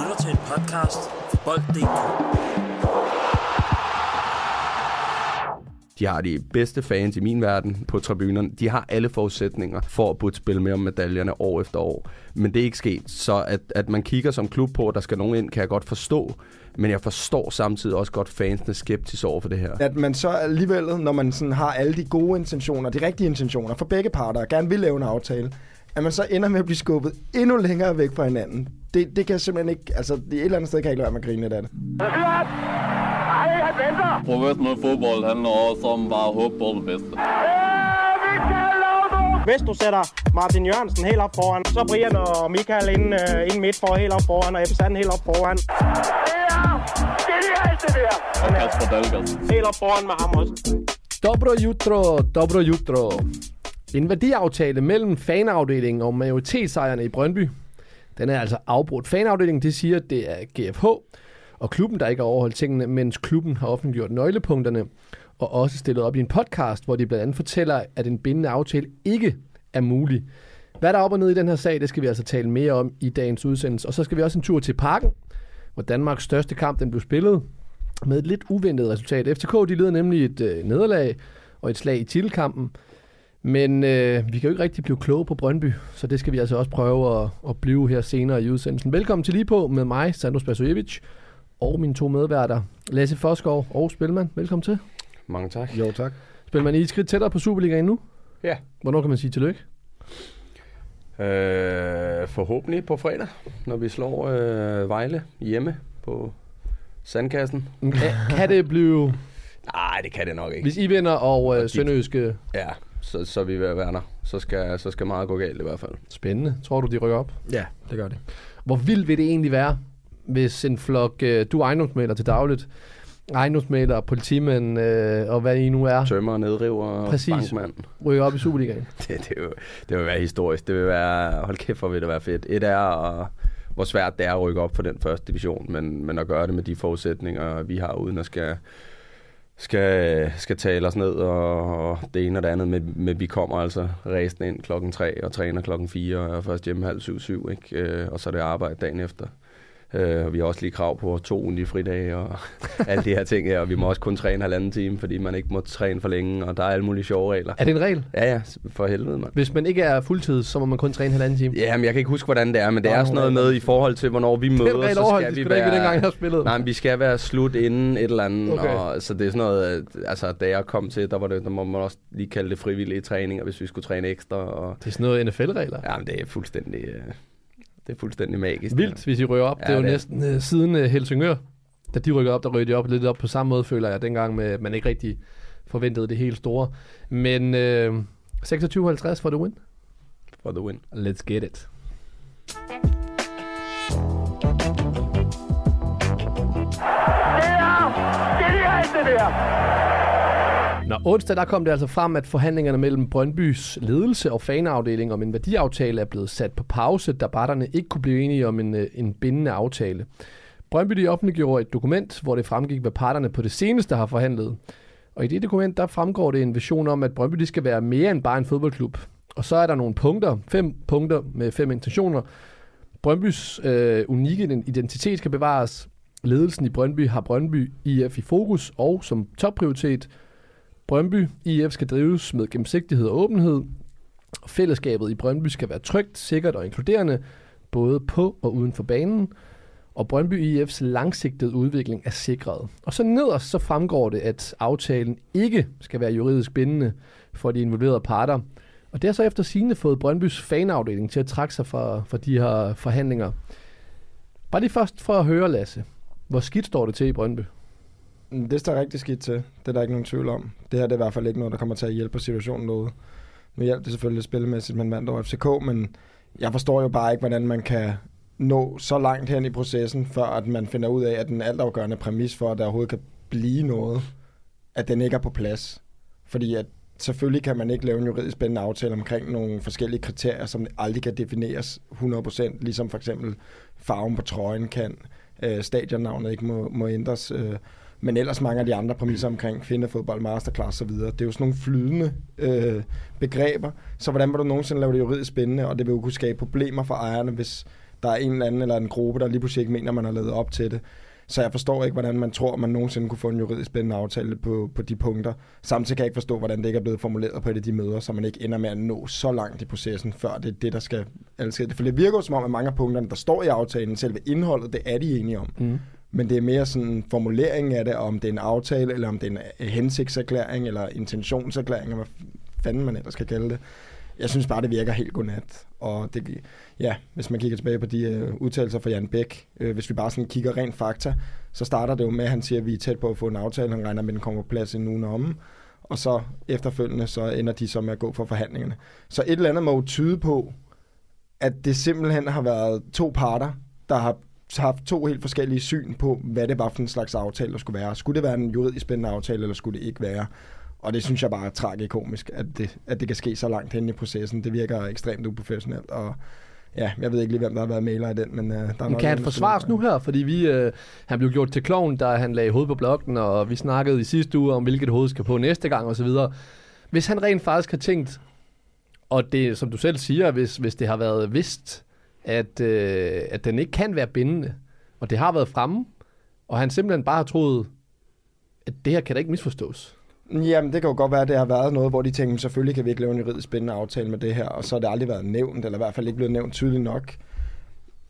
lytter til en podcast fra Bold.dk. De har de bedste fans i min verden på tribunerne. De har alle forudsætninger for at burde spille med om medaljerne år efter år. Men det er ikke sket. Så at, at man kigger som klub på, at der skal nogen ind, kan jeg godt forstå. Men jeg forstår samtidig også godt fansene skeptisk over for det her. At man så alligevel, når man sådan har alle de gode intentioner, de rigtige intentioner for begge parter, og gerne vil lave en aftale, at man så ender med at blive skubbet endnu længere væk fra hinanden. Det, det kan jeg simpelthen ikke, altså et eller andet sted kan jeg ikke lade at grine lidt af det. Professionel fodbold handler også om bare at håbe på det bedste. Hvis du sætter Martin Jørgensen helt op foran, så Brian og Michael ind, uh, ind midt for helt op foran, og Ebbe Sand helt op foran. Og Kasper Dahlgaard. Helt op foran med ham også. Dobro jutro, dobro jutro. En værdiaftale mellem fanafdelingen og majoritetsejerne i Brøndby. Den er altså afbrudt. Fanafdelingen det siger, at det er GFH og klubben, der ikke har overholdt tingene, mens klubben har offentliggjort nøglepunkterne og også stillet op i en podcast, hvor de blandt andet fortæller, at en bindende aftale ikke er mulig. Hvad der er op og ned i den her sag, det skal vi altså tale mere om i dagens udsendelse. Og så skal vi også en tur til Parken, hvor Danmarks største kamp den blev spillet med et lidt uventet resultat. FCK de leder nemlig et øh, nederlag og et slag i titelkampen. Men øh, vi kan jo ikke rigtig blive kloge på Brøndby, så det skal vi altså også prøve at, at blive her senere i udsendelsen. Velkommen til lige på med mig, Sandro Spasojevic, og mine to medværter, Lasse Foskov og Spilman. Velkommen til. Mange tak. Jo, tak. Spilman, I er et skridt tættere på Superligaen nu? Ja. Hvornår kan man sige tillykke? Øh, forhåbentlig på fredag, når vi slår øh, Vejle hjemme på Sandkassen. Kan, kan det blive, Nej, det kan det nok ikke. hvis I vinder og øh. Sønderjyske Ja, så, så vi ved at være der. Så skal, så skal meget gå galt i hvert fald. spændende, tror du, de rykker op? Ja, det gør det. Hvor vildt vil det egentlig være, hvis en flok, øh, du er ejendomsmaler til dagligt, ejendomsmaler, politimænd øh, og hvad I nu er, Tømmer, nedriver og Præcis. bankmand. rykker op i Superligaen? Det, det, vil, det vil være historisk. Det vil være, hold kæft, hvor vil det være fedt. Et er, og, hvor svært det er at rykke op på den første division, men, men at gøre det med de forudsætninger, vi har, uden at skal, skal, skal tale os ned og, og det ene og det andet. Med, med vi kommer altså ræsen ind klokken 3 og træner klokken 4 og først hjemme halv syv, syv ikke? Øh, og så er det arbejde dagen efter. Øh, og vi har også lige krav på to ugenlige fridage og alle de her ting her, og vi må også kun træne halvanden time, fordi man ikke må træne for længe, og der er alle mulige sjove regler. Er det en regel? Ja, ja, for helvede, mand. Hvis man ikke er fuldtid, så må man kun træne en halvanden time. Ja, men jeg kan ikke huske, hvordan det er, men det er er sådan noget med i forhold til, hvornår vi møder, regel så skal vi da ikke dengang, jeg være... spillet. Nej, men vi skal være slut inden et eller andet, Okay. og, så det er sådan noget, altså da jeg kom til, der, var det, der må man også lige kalde det frivillige træninger, hvis vi skulle træne ekstra, og Det er sådan noget NFL-regler. ja, men det er fuldstændig, øh, det er fuldstændig magisk. Vildt, hvis I rykker op. Ja, det er jo det næsten øh, siden øh, Helsingør. Da de rykker op, der rykker de op lidt op på samme måde, føler jeg, dengang med, man ikke rigtig forventede det helt store. Men øh, 26-50 for the win. For the win. Let's get it. Nå, onsdag der kom det altså frem, at forhandlingerne mellem Brøndbys ledelse og fanafdeling om en værdiaftale er blevet sat på pause, da parterne ikke kunne blive enige om en, øh, en bindende aftale. Brøndby de offentliggjorde et dokument, hvor det fremgik, hvad parterne på det seneste har forhandlet. Og i det dokument, der fremgår det en vision om, at Brøndby de skal være mere end bare en fodboldklub. Og så er der nogle punkter, fem punkter med fem intentioner. Brøndbys øh, unikke identitet skal bevares. Ledelsen i Brøndby har Brøndby IF i fokus, og som topprioritet, Brøndby IF skal drives med gennemsigtighed og åbenhed. Fællesskabet i Brøndby skal være trygt, sikkert og inkluderende, både på og uden for banen. Og Brøndby IF's langsigtede udvikling er sikret. Og så nederst så fremgår det, at aftalen ikke skal være juridisk bindende for de involverede parter. Og det har så efter sigende fået Brøndbys fanafdeling til at trække sig fra, fra de her forhandlinger. Bare lige først for at høre, Lasse. Hvor skidt står det til i Brøndby? Mm, det står rigtig skidt til. Det er der ikke nogen tvivl om. Det her det er i hvert fald ikke noget, der kommer til at hjælpe på situationen noget. Nu hjælper det selvfølgelig spillemæssigt, man vandt over FCK, men jeg forstår jo bare ikke, hvordan man kan nå så langt hen i processen, før at man finder ud af, at den altafgørende præmis for, at der overhovedet kan blive noget, at den ikke er på plads. Fordi at selvfølgelig kan man ikke lave en juridisk spændende aftale omkring nogle forskellige kriterier, som aldrig kan defineres 100%, ligesom for eksempel farven på trøjen kan, øh, stadionnavnet ikke må, må ændres, øh, men ellers mange af de andre præmisser omkring kvindefodbold, masterclass osv., det er jo sådan nogle flydende øh, begreber, så hvordan vil du nogensinde lave det juridisk spændende, og det vil jo kunne skabe problemer for ejerne, hvis der er en eller anden eller en gruppe, der lige pludselig ikke mener, man har lavet op til det. Så jeg forstår ikke, hvordan man tror, man nogensinde kunne få en juridisk spændende aftale på, på de punkter. Samtidig kan jeg ikke forstå, hvordan det ikke er blevet formuleret på et af de møder, så man ikke ender med at nå så langt i processen, før det er det, der skal altså, For det virker jo som om, at mange af punkterne, der står i aftalen, selve indholdet, det er de enige om. Mm. Men det er mere sådan formuleringen af det, om det er en aftale, eller om det er en øh, hensigtserklæring, eller intentionserklæring, eller hvad fanden man ellers skal kalde det. Jeg synes bare, det virker helt godnat. Og det, ja, hvis man kigger tilbage på de øh, udtalelser fra Jan Bæk, øh, hvis vi bare sådan kigger rent fakta, så starter det jo med, at han siger, at vi er tæt på at få en aftale. Han regner med, at den kommer på plads i ugen om. Og så efterfølgende, så ender de så med at gå for forhandlingerne. Så et eller andet må jo tyde på, at det simpelthen har været to parter, der har haft to helt forskellige syn på, hvad det var for en slags aftale, der skulle være. Skulle det være en juridisk spændende aftale, eller skulle det ikke være? Og det synes jeg bare er tragikomisk, at det, at det kan ske så langt hen i processen. Det virker ekstremt uprofessionelt, og ja, jeg ved ikke lige, hvem der har været mailer i den, men uh, der er Men kan han forsvares nu her? Fordi vi, øh, han blev gjort til klovn, da han lagde hovedet på blokken, og vi snakkede i sidste uge om, hvilket hoved skal på næste gang osv. Hvis han rent faktisk har tænkt, og det som du selv siger, hvis, hvis det har været vist, at, øh, at den ikke kan være bindende, og det har været fremme, og han simpelthen bare har troet, at det her kan da ikke misforstås. Jamen, det kan jo godt være, at det har været noget, hvor de tænkte, selvfølgelig kan vi ikke lave en juridisk spændende aftale med det her, og så har det aldrig været nævnt, eller i hvert fald ikke blevet nævnt tydeligt nok.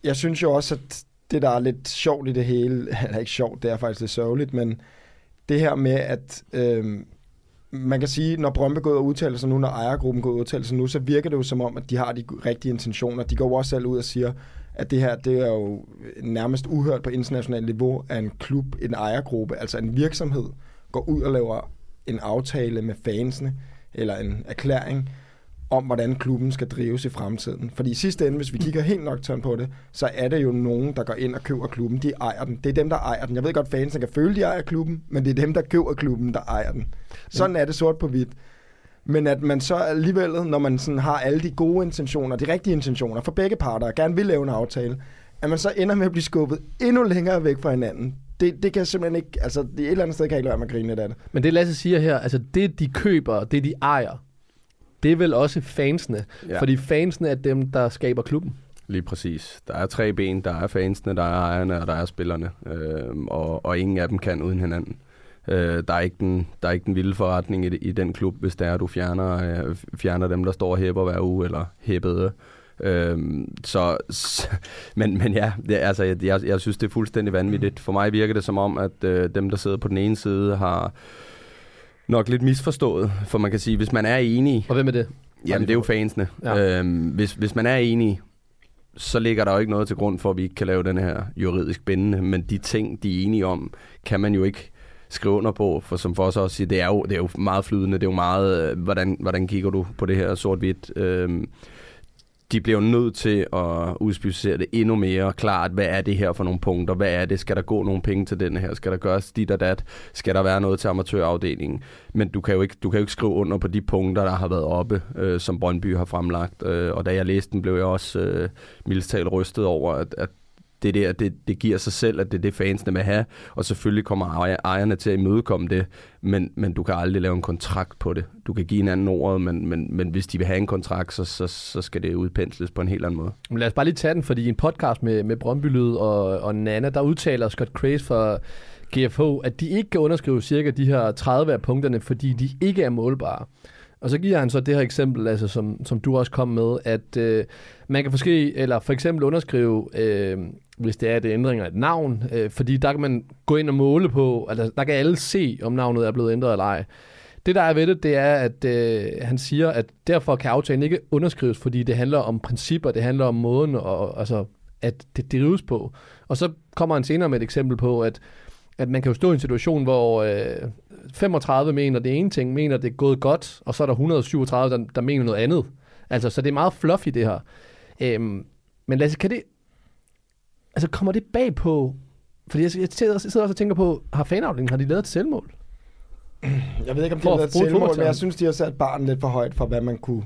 Jeg synes jo også, at det, der er lidt sjovt i det hele, eller ikke sjovt, det er faktisk lidt sørgeligt, men det her med, at øh, man kan sige, når Brømpe går ud og udtaler sig nu, når ejergruppen går ud og udtaler sig nu, så virker det jo som om, at de har de rigtige intentioner. De går jo også selv ud og siger, at det her, det er jo nærmest uhørt på internationalt niveau, at en klub, en ejergruppe, altså en virksomhed, går ud og laver en aftale med fansene, eller en erklæring, om hvordan klubben skal drives i fremtiden. Fordi i sidste ende, hvis vi kigger helt nok på det, så er det jo nogen, der går ind og køber klubben. De ejer den. Det er dem, der ejer den. Jeg ved godt, fansene kan føle, de ejer klubben, men det er dem, der køber klubben, der ejer den. Sådan er det sort på hvidt. Men at man så alligevel, når man sådan har alle de gode intentioner, de rigtige intentioner for begge parter, og gerne vil lave en aftale, at man så ender med at blive skubbet endnu længere væk fra hinanden. Det, det kan jeg simpelthen ikke, altså det er et eller andet sted, kan jeg ikke lade at grine lidt af det. Men det Lasse siger her, altså det de køber, det de ejer, det er vel også fansene. Ja. Fordi fansene er dem, der skaber klubben. Lige præcis. Der er tre ben. Der er fansene, der er ejerne, og der er spillerne. Øhm, og, og ingen af dem kan uden hinanden. Øh, der, er ikke den, der er ikke den vilde forretning i, i den klub, hvis det er, du fjerner, øh, fjerner dem, der står og hæpper hver uge, eller hæppede. Øhm, så, men, men ja, det, altså, jeg, jeg, jeg synes, det er fuldstændig vanvittigt. For mig virker det som om, at øh, dem, der sidder på den ene side, har nok lidt misforstået. For man kan sige, hvis man er enig, Og hvem er det? Jamen, det er jo fansene. Ja. Øhm, hvis, hvis man er enig, så ligger der jo ikke noget til grund for, at vi ikke kan lave den her juridisk bindende, men de ting, de er enige om, kan man jo ikke skrive under på, for som for os også siger, det er jo, det er jo meget flydende, det er jo meget, øh, hvordan, hvordan kigger du på det her sort-hvidt. Øhm, de bliver jo nødt til at udspecificere det endnu mere klart. Hvad er det her for nogle punkter? Hvad er det? Skal der gå nogle penge til den her? Skal der gøres dit og dat? Skal der være noget til amatørafdelingen? Men du kan jo ikke, du kan jo ikke skrive under på de punkter, der har været oppe, øh, som Brøndby har fremlagt. Øh, og da jeg læste den, blev jeg også øh, mildest talt rystet over, at, at det der, det, det giver sig selv, at det er det, fansene vil have, og selvfølgelig kommer ejerne til at imødekomme det, men, men du kan aldrig lave en kontrakt på det. Du kan give en anden ordet, men, men, men hvis de vil have en kontrakt, så, så, så skal det udpensles på en helt anden måde. Men lad os bare lige tage den, fordi i en podcast med, med Brøndby Lyd og, og Nana, der udtaler Scott Craze fra GFH, at de ikke kan underskrive cirka de her 30 af punkterne, fordi de ikke er målbare. Og så giver han så det her eksempel, altså, som, som du også kom med, at øh, man kan måske, eller for eksempel underskrive, øh, hvis det er det ændringer et navn, øh, fordi der kan man gå ind og måle på, altså der kan alle se, om navnet er blevet ændret eller ej. Det der er ved det, det er, at øh, han siger, at derfor kan aftalen ikke underskrives, fordi det handler om principper, det handler om måden, og, altså, at det drives på. Og så kommer han senere med et eksempel på, at, at man kan jo stå i en situation, hvor øh, 35 mener det ene ting, mener det er gået godt, og så er der 137, der, der mener noget andet. Altså, så det er meget fluffy, det her. Øhm, men Lasse, kan det... Altså, kommer det bag på... Fordi jeg, jeg sidder også og tænker på, har fanafdelingen, har de lavet et selvmål? Jeg ved ikke, om de har lavet et selvmål, men jeg synes, de har sat barn lidt for højt for, hvad man kunne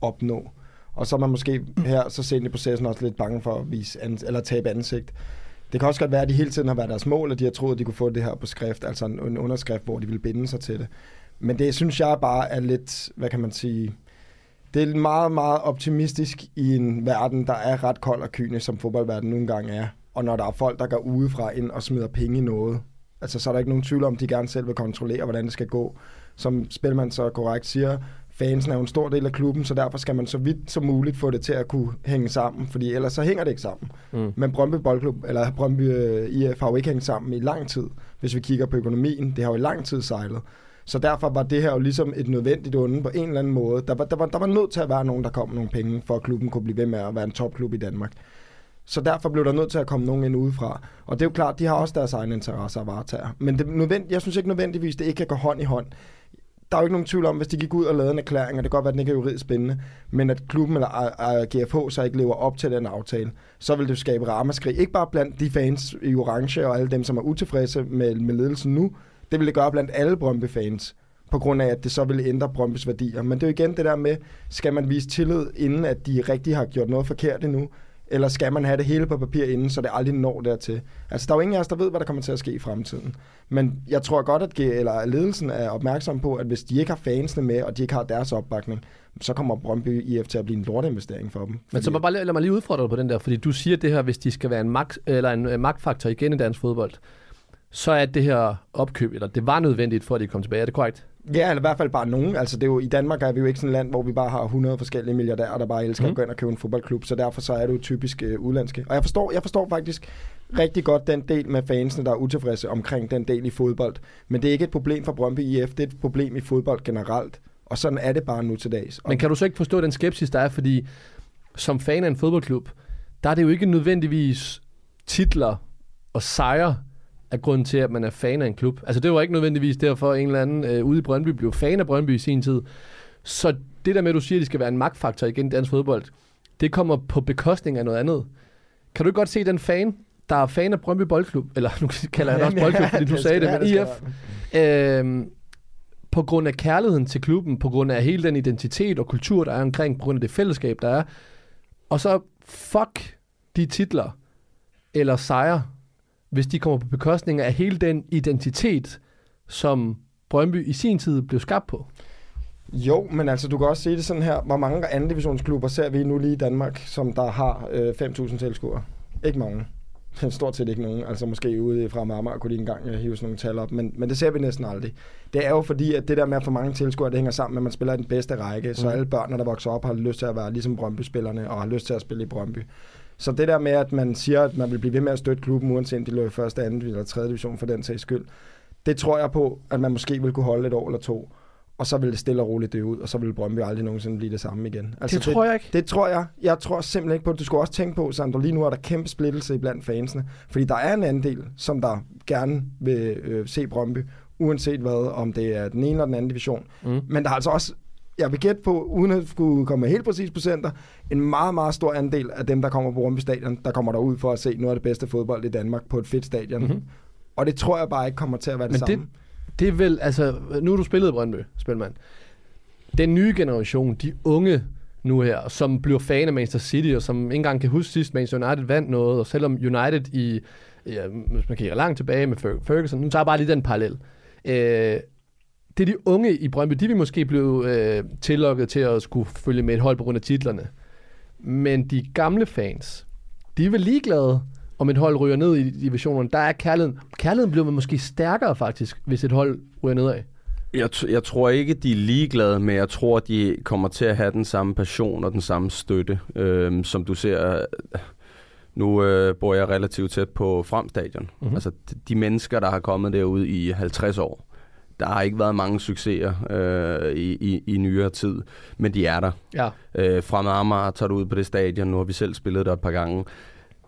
opnå. Og så er man måske her så sent i processen også lidt bange for at vise ans- eller tabe ansigt. Det kan også godt være, at de hele tiden har været deres mål, og de har troet, at de kunne få det her på skrift, altså en, en underskrift, hvor de ville binde sig til det. Men det synes jeg bare er lidt, hvad kan man sige, det er meget, meget optimistisk i en verden, der er ret kold og kynisk, som fodboldverdenen nogle gange er. Og når der er folk, der går udefra ind og smider penge i noget, altså så er der ikke nogen tvivl om, de gerne selv vil kontrollere, hvordan det skal gå. Som Spilman så korrekt siger, fansen er jo en stor del af klubben, så derfor skal man så vidt som muligt få det til at kunne hænge sammen, fordi ellers så hænger det ikke sammen. Mm. Men Brøndby Boldklub, eller Brøndby øh, IF har jo ikke hængt sammen i lang tid, hvis vi kigger på økonomien. Det har jo i lang tid sejlet. Så derfor var det her jo ligesom et nødvendigt onde på en eller anden måde. Der var, der, var, der var nødt til at være nogen, der kom nogle penge, for at klubben kunne blive ved med at være en topklub i Danmark. Så derfor blev der nødt til at komme nogen ind udefra. Og det er jo klart, de har også deres egne interesser at varetage. Men det nødvendigt, jeg synes ikke nødvendigvis, det ikke kan gå hånd i hånd. Der er jo ikke nogen tvivl om, hvis de gik ud og lavede en erklæring, og det kan godt være, at den ikke er juridisk spændende, men at klubben eller GFH så ikke lever op til den aftale, så vil det skabe ramaskrig. Ikke bare blandt de fans i orange og alle dem, som er utilfredse med, med ledelsen nu, det vil det gøre blandt alle Brøndby-fans på grund af, at det så vil ændre Brøndbys værdier. Men det er jo igen det der med, skal man vise tillid, inden at de rigtig har gjort noget forkert endnu, eller skal man have det hele på papir inden, så det aldrig når dertil? Altså, der er jo ingen af os, der ved, hvad der kommer til at ske i fremtiden. Men jeg tror godt, at, eller ledelsen er opmærksom på, at hvis de ikke har fansene med, og de ikke har deres opbakning, så kommer Brøndby IF til at blive en lortinvestering for dem. Fordi... Men så må bare lad mig lige udfordre dig på den der, fordi du siger det her, hvis de skal være en, magt, eller en magtfaktor igen i dansk fodbold, så er det her opkøb, eller det var nødvendigt for, at de kom tilbage. Er det korrekt? Ja, eller i hvert fald bare nogen. Altså, det er jo, I Danmark er vi jo ikke sådan et land, hvor vi bare har 100 forskellige milliardærer, der bare elsker mm. at gå ind og købe en fodboldklub, så derfor så er det jo typisk øh, udlandske. Og jeg forstår, jeg forstår faktisk rigtig godt den del med fansene, der er utilfredse omkring den del i fodbold. Men det er ikke et problem for Brøndby IF, det er et problem i fodbold generelt. Og sådan er det bare nu til dags. Men kan du så ikke forstå den skepsis, der er? Fordi som fan af en fodboldklub, der er det jo ikke nødvendigvis titler og sejre, er grunden til, at man er fan af en klub. Altså det var ikke nødvendigvis derfor, at en eller anden øh, ude i Brøndby blev fan af Brøndby i sin tid. Så det der med, at du siger, at de skal være en magtfaktor igen i dansk fodbold, det kommer på bekostning af noget andet. Kan du godt se den fan, der er fan af Brøndby Boldklub, eller nu kalder jeg det også Boldklub, fordi du sagde det, men IF, øh, på grund af kærligheden til klubben, på grund af hele den identitet og kultur, der er omkring, på grund af det fællesskab, der er, og så fuck de titler, eller sejre, hvis de kommer på bekostning af hele den identitet, som Brøndby i sin tid blev skabt på. Jo, men altså du kan også se det sådan her. Hvor mange anden divisionsklubber ser vi nu lige i Danmark, som der har øh, 5.000 tilskuere? Ikke mange. Stort set ikke nogen. Altså måske ude fra Marmar kunne de engang øh, hive sådan nogle tal op, men, men det ser vi næsten aldrig. Det er jo fordi, at det der med at få mange tilskuere, det hænger sammen med, at man spiller i den bedste række, så mm. alle børnene, der vokser op, har lyst til at være ligesom Brøndby-spillerne, og har lyst til at spille i Brøndby. Så det der med, at man siger, at man vil blive ved med at støtte klubben, uanset om de løber i første, anden eller tredje division for den sags skyld, det tror jeg på, at man måske vil kunne holde et år eller to. Og så vil det stille og roligt det ud, og så vil Brøndby aldrig nogensinde blive det samme igen. Altså, det tror jeg ikke. Det, det tror jeg. Jeg tror simpelthen ikke på det. Du skal også tænke på, Sandro, lige nu er der kæmpe splittelse blandt fansene. Fordi der er en anden del, som der gerne vil øh, se Brøndby, uanset hvad, om det er den ene eller den anden division. Mm. Men der er altså også jeg vil gætte på, uden at skulle komme med helt præcis procenter, en meget, meget stor andel af dem, der kommer på Brøndby Stadion, der kommer derud for at se noget af det bedste fodbold i Danmark på et fedt stadion. Mm-hmm. Og det tror jeg bare ikke kommer til at være det Men samme. Det, det er vel, altså, nu har du spillet Brøndby, Spilmand. Den nye generation, de unge nu her, som bliver fan af Manchester City, og som ikke engang kan huske sidst, Manchester United vandt noget, og selvom United i, ja, hvis man kigger langt tilbage med Ferguson, nu tager jeg bare lige den parallel. Øh, det er de unge i Brøndby, de vil måske blive øh, tillokket til at skulle følge med et hold på grund af titlerne. Men de gamle fans, de er vel ligeglade, om et hold ryger ned i divisionen. Der er kærligheden. Kærligheden bliver måske stærkere faktisk, hvis et hold ryger nedad. Jeg, t- jeg tror ikke, de er ligeglade, men jeg tror, de kommer til at have den samme passion og den samme støtte, øh, som du ser. Nu øh, bor jeg relativt tæt på Fremstadion. Mm-hmm. Altså de, de mennesker, der har kommet derude i 50 år, der har ikke været mange succeser øh, i, i, i nyere tid, men de er der. Ja. Øh, fra Amager tager du ud på det stadion, nu har vi selv spillet der et par gange.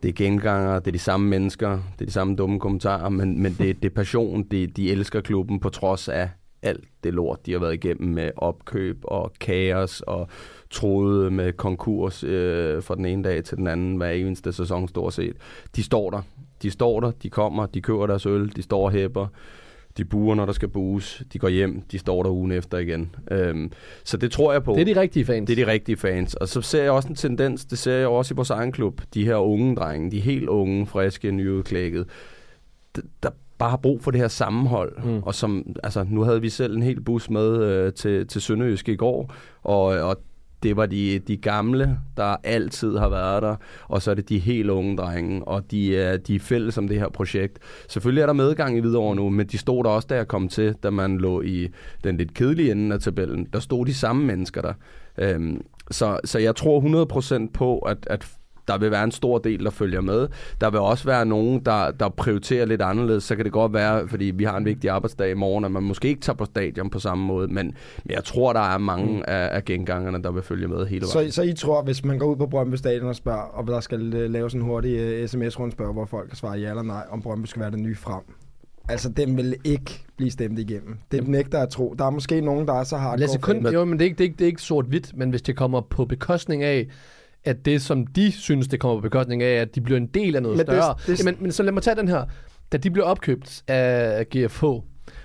Det er genganger, det er de samme mennesker, det er de samme dumme kommentarer, men, men det, det er passion, det, de elsker klubben på trods af alt det lort, de har været igennem med opkøb og kaos og troede med konkurs øh, fra den ene dag til den anden hver eneste sæson stort set. De står der. De står der, de kommer, de køber deres øl, de står og hæpper. De buer, når der skal bues. De går hjem. De står der ugen efter igen. Øhm, så det tror jeg på. Det er de rigtige fans. Det er de rigtige fans. Og så ser jeg også en tendens, det ser jeg også i vores egen klub. De her unge drenge, de helt unge, friske, nyudklækket, der bare har brug for det her sammenhold. Mm. Og som, altså, nu havde vi selv en hel bus med øh, til, til Sønderjysk i går, og, og det var de, de gamle, der altid har været der, og så er det de helt unge drenge, og de er, de er fælles om det her projekt. Selvfølgelig er der medgang i Hvidovre nu, men de stod der også, da jeg kom til, da man lå i den lidt kedelige ende af tabellen. Der stod de samme mennesker der. Øhm, så, så jeg tror 100% på, at, at der vil være en stor del, der følger med. Der vil også være nogen, der, der prioriterer lidt anderledes. Så kan det godt være, fordi vi har en vigtig arbejdsdag i morgen, at man måske ikke tager på stadion på samme måde. Men, men jeg tror, der er mange mm. af, af gengangerne, der vil følge med hele vejen. Så, så I tror, hvis man går ud på Brøndby Stadion og spørger, og der skal øh, laves en hurtig uh, sms-rundspørg, hvor folk kan svare ja eller nej, om Brøndby skal være det nye frem. Altså, den vil ikke blive stemt igennem. Det nægter at tro. Der er måske nogen, der er så har Lasse, kun, jo, men det er ikke, det er ikke, det er ikke sort-hvidt, men hvis det kommer på bekostning af, at det, som de synes, det kommer på bekostning af, at de bliver en del af noget Men det- større. det- men, men så lad mig tage den her. Da de bliver opkøbt af GFH,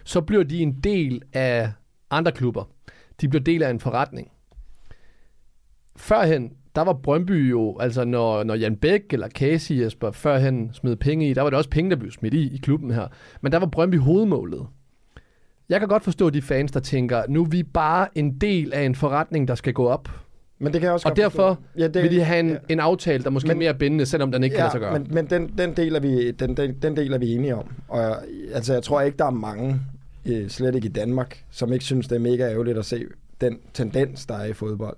så bliver de en del af andre klubber. De bliver del af en forretning. Førhen, der var Brøndby jo, altså når, når Jan Bæk eller Casey Jesper førhen smed penge i, der var det også penge, der blev smidt i, i klubben her. Men der var Brøndby hovedmålet. Jeg kan godt forstå de fans, der tænker, nu er vi bare en del af en forretning, der skal gå op. Men det kan jeg også Og derfor ja, det, vil de have en, ja. en aftale, der måske Men- er mere bindende, selvom den ikke kan lade sig gøre. Men, men den, den, del er vi, den, den, den del er vi enige om. Og jeg, altså, jeg tror ikke, der er mange, øh, slet ikke i Danmark, som ikke synes, det er mega ærgerligt at se den tendens, der er i fodbold.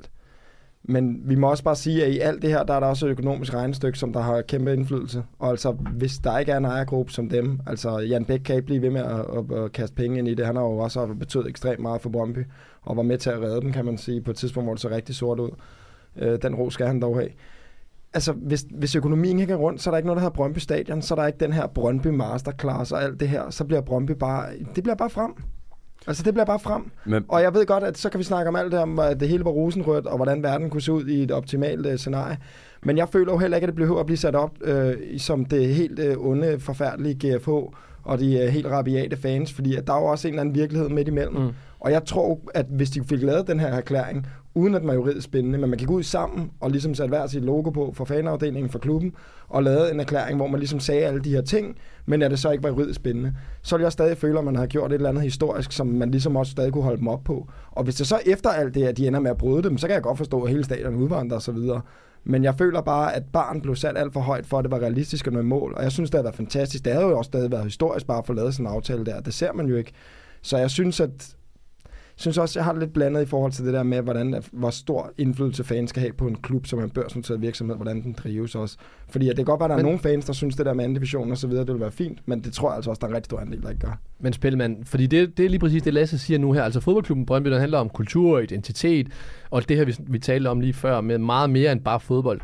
Men vi må også bare sige, at i alt det her, der er der også et økonomisk regnestykke, som der har kæmpe indflydelse. Og altså, hvis der ikke er en ejergruppe som dem, altså Jan Bæk kan ikke blive ved med at, at, at kaste penge ind i det. Han har jo også betydet ekstremt meget for Brøndby, og var med til at redde dem, kan man sige, på et tidspunkt, hvor det så rigtig sort ud. Øh, den ro skal han dog have altså, hvis, hvis økonomien ikke er rundt, så er der ikke noget, der hedder Brøndby Stadion, så er der ikke den her Brøndby Masterclass og alt det her, så bliver Brøndby bare, det bliver bare frem. Altså, det bliver bare frem. Men, Og jeg ved godt, at så kan vi snakke om alt det om, at det hele var rosenrødt, og hvordan verden kunne se ud i et optimalt uh, scenarie. Men jeg føler jo heller ikke, at det behøver at blive sat op uh, som det helt uh, onde, forfærdelige GFH og de uh, helt rabiate fans, fordi at der er jo også en eller anden virkelighed midt imellem. Mm. Og jeg tror, at hvis de fik lavet den her erklæring, uden at den var juridisk bindende, men man gik ud sammen og ligesom satte hver sit logo på for fanafdelingen for klubben, og lavede en erklæring, hvor man ligesom sagde alle de her ting, men at det så ikke var juridisk bindende, så ville jeg stadig føle, at man har gjort et eller andet historisk, som man ligesom også stadig kunne holde dem op på. Og hvis det så efter alt det, at de ender med at bryde dem, så kan jeg godt forstå, at hele stadion udvandrer osv. så. Men jeg føler bare, at barn blev sat alt for højt for, at det var realistisk at nå mål. Og jeg synes, det har været fantastisk. Det havde jo også stadig været historisk bare at få lavet sådan en aftale der. Det ser man jo ikke. Så jeg synes, at synes også, jeg har det lidt blandet i forhold til det der med, hvordan, hvor stor indflydelse fans skal have på en klub, som er en børsnoteret virksomhed, hvordan den drives også. Fordi det kan godt være, at der er Men- nogle fans, der synes, det der med anden division og så videre, det vil være fint, men det tror jeg altså også, der er en rigtig stor andel, der ikke gør. Men Spilman, fordi det, det er lige præcis det, Lasse siger nu her. Altså fodboldklubben Brøndby, den handler om kultur og identitet, og det her, vi, vi talte om lige før, med meget mere end bare fodbold.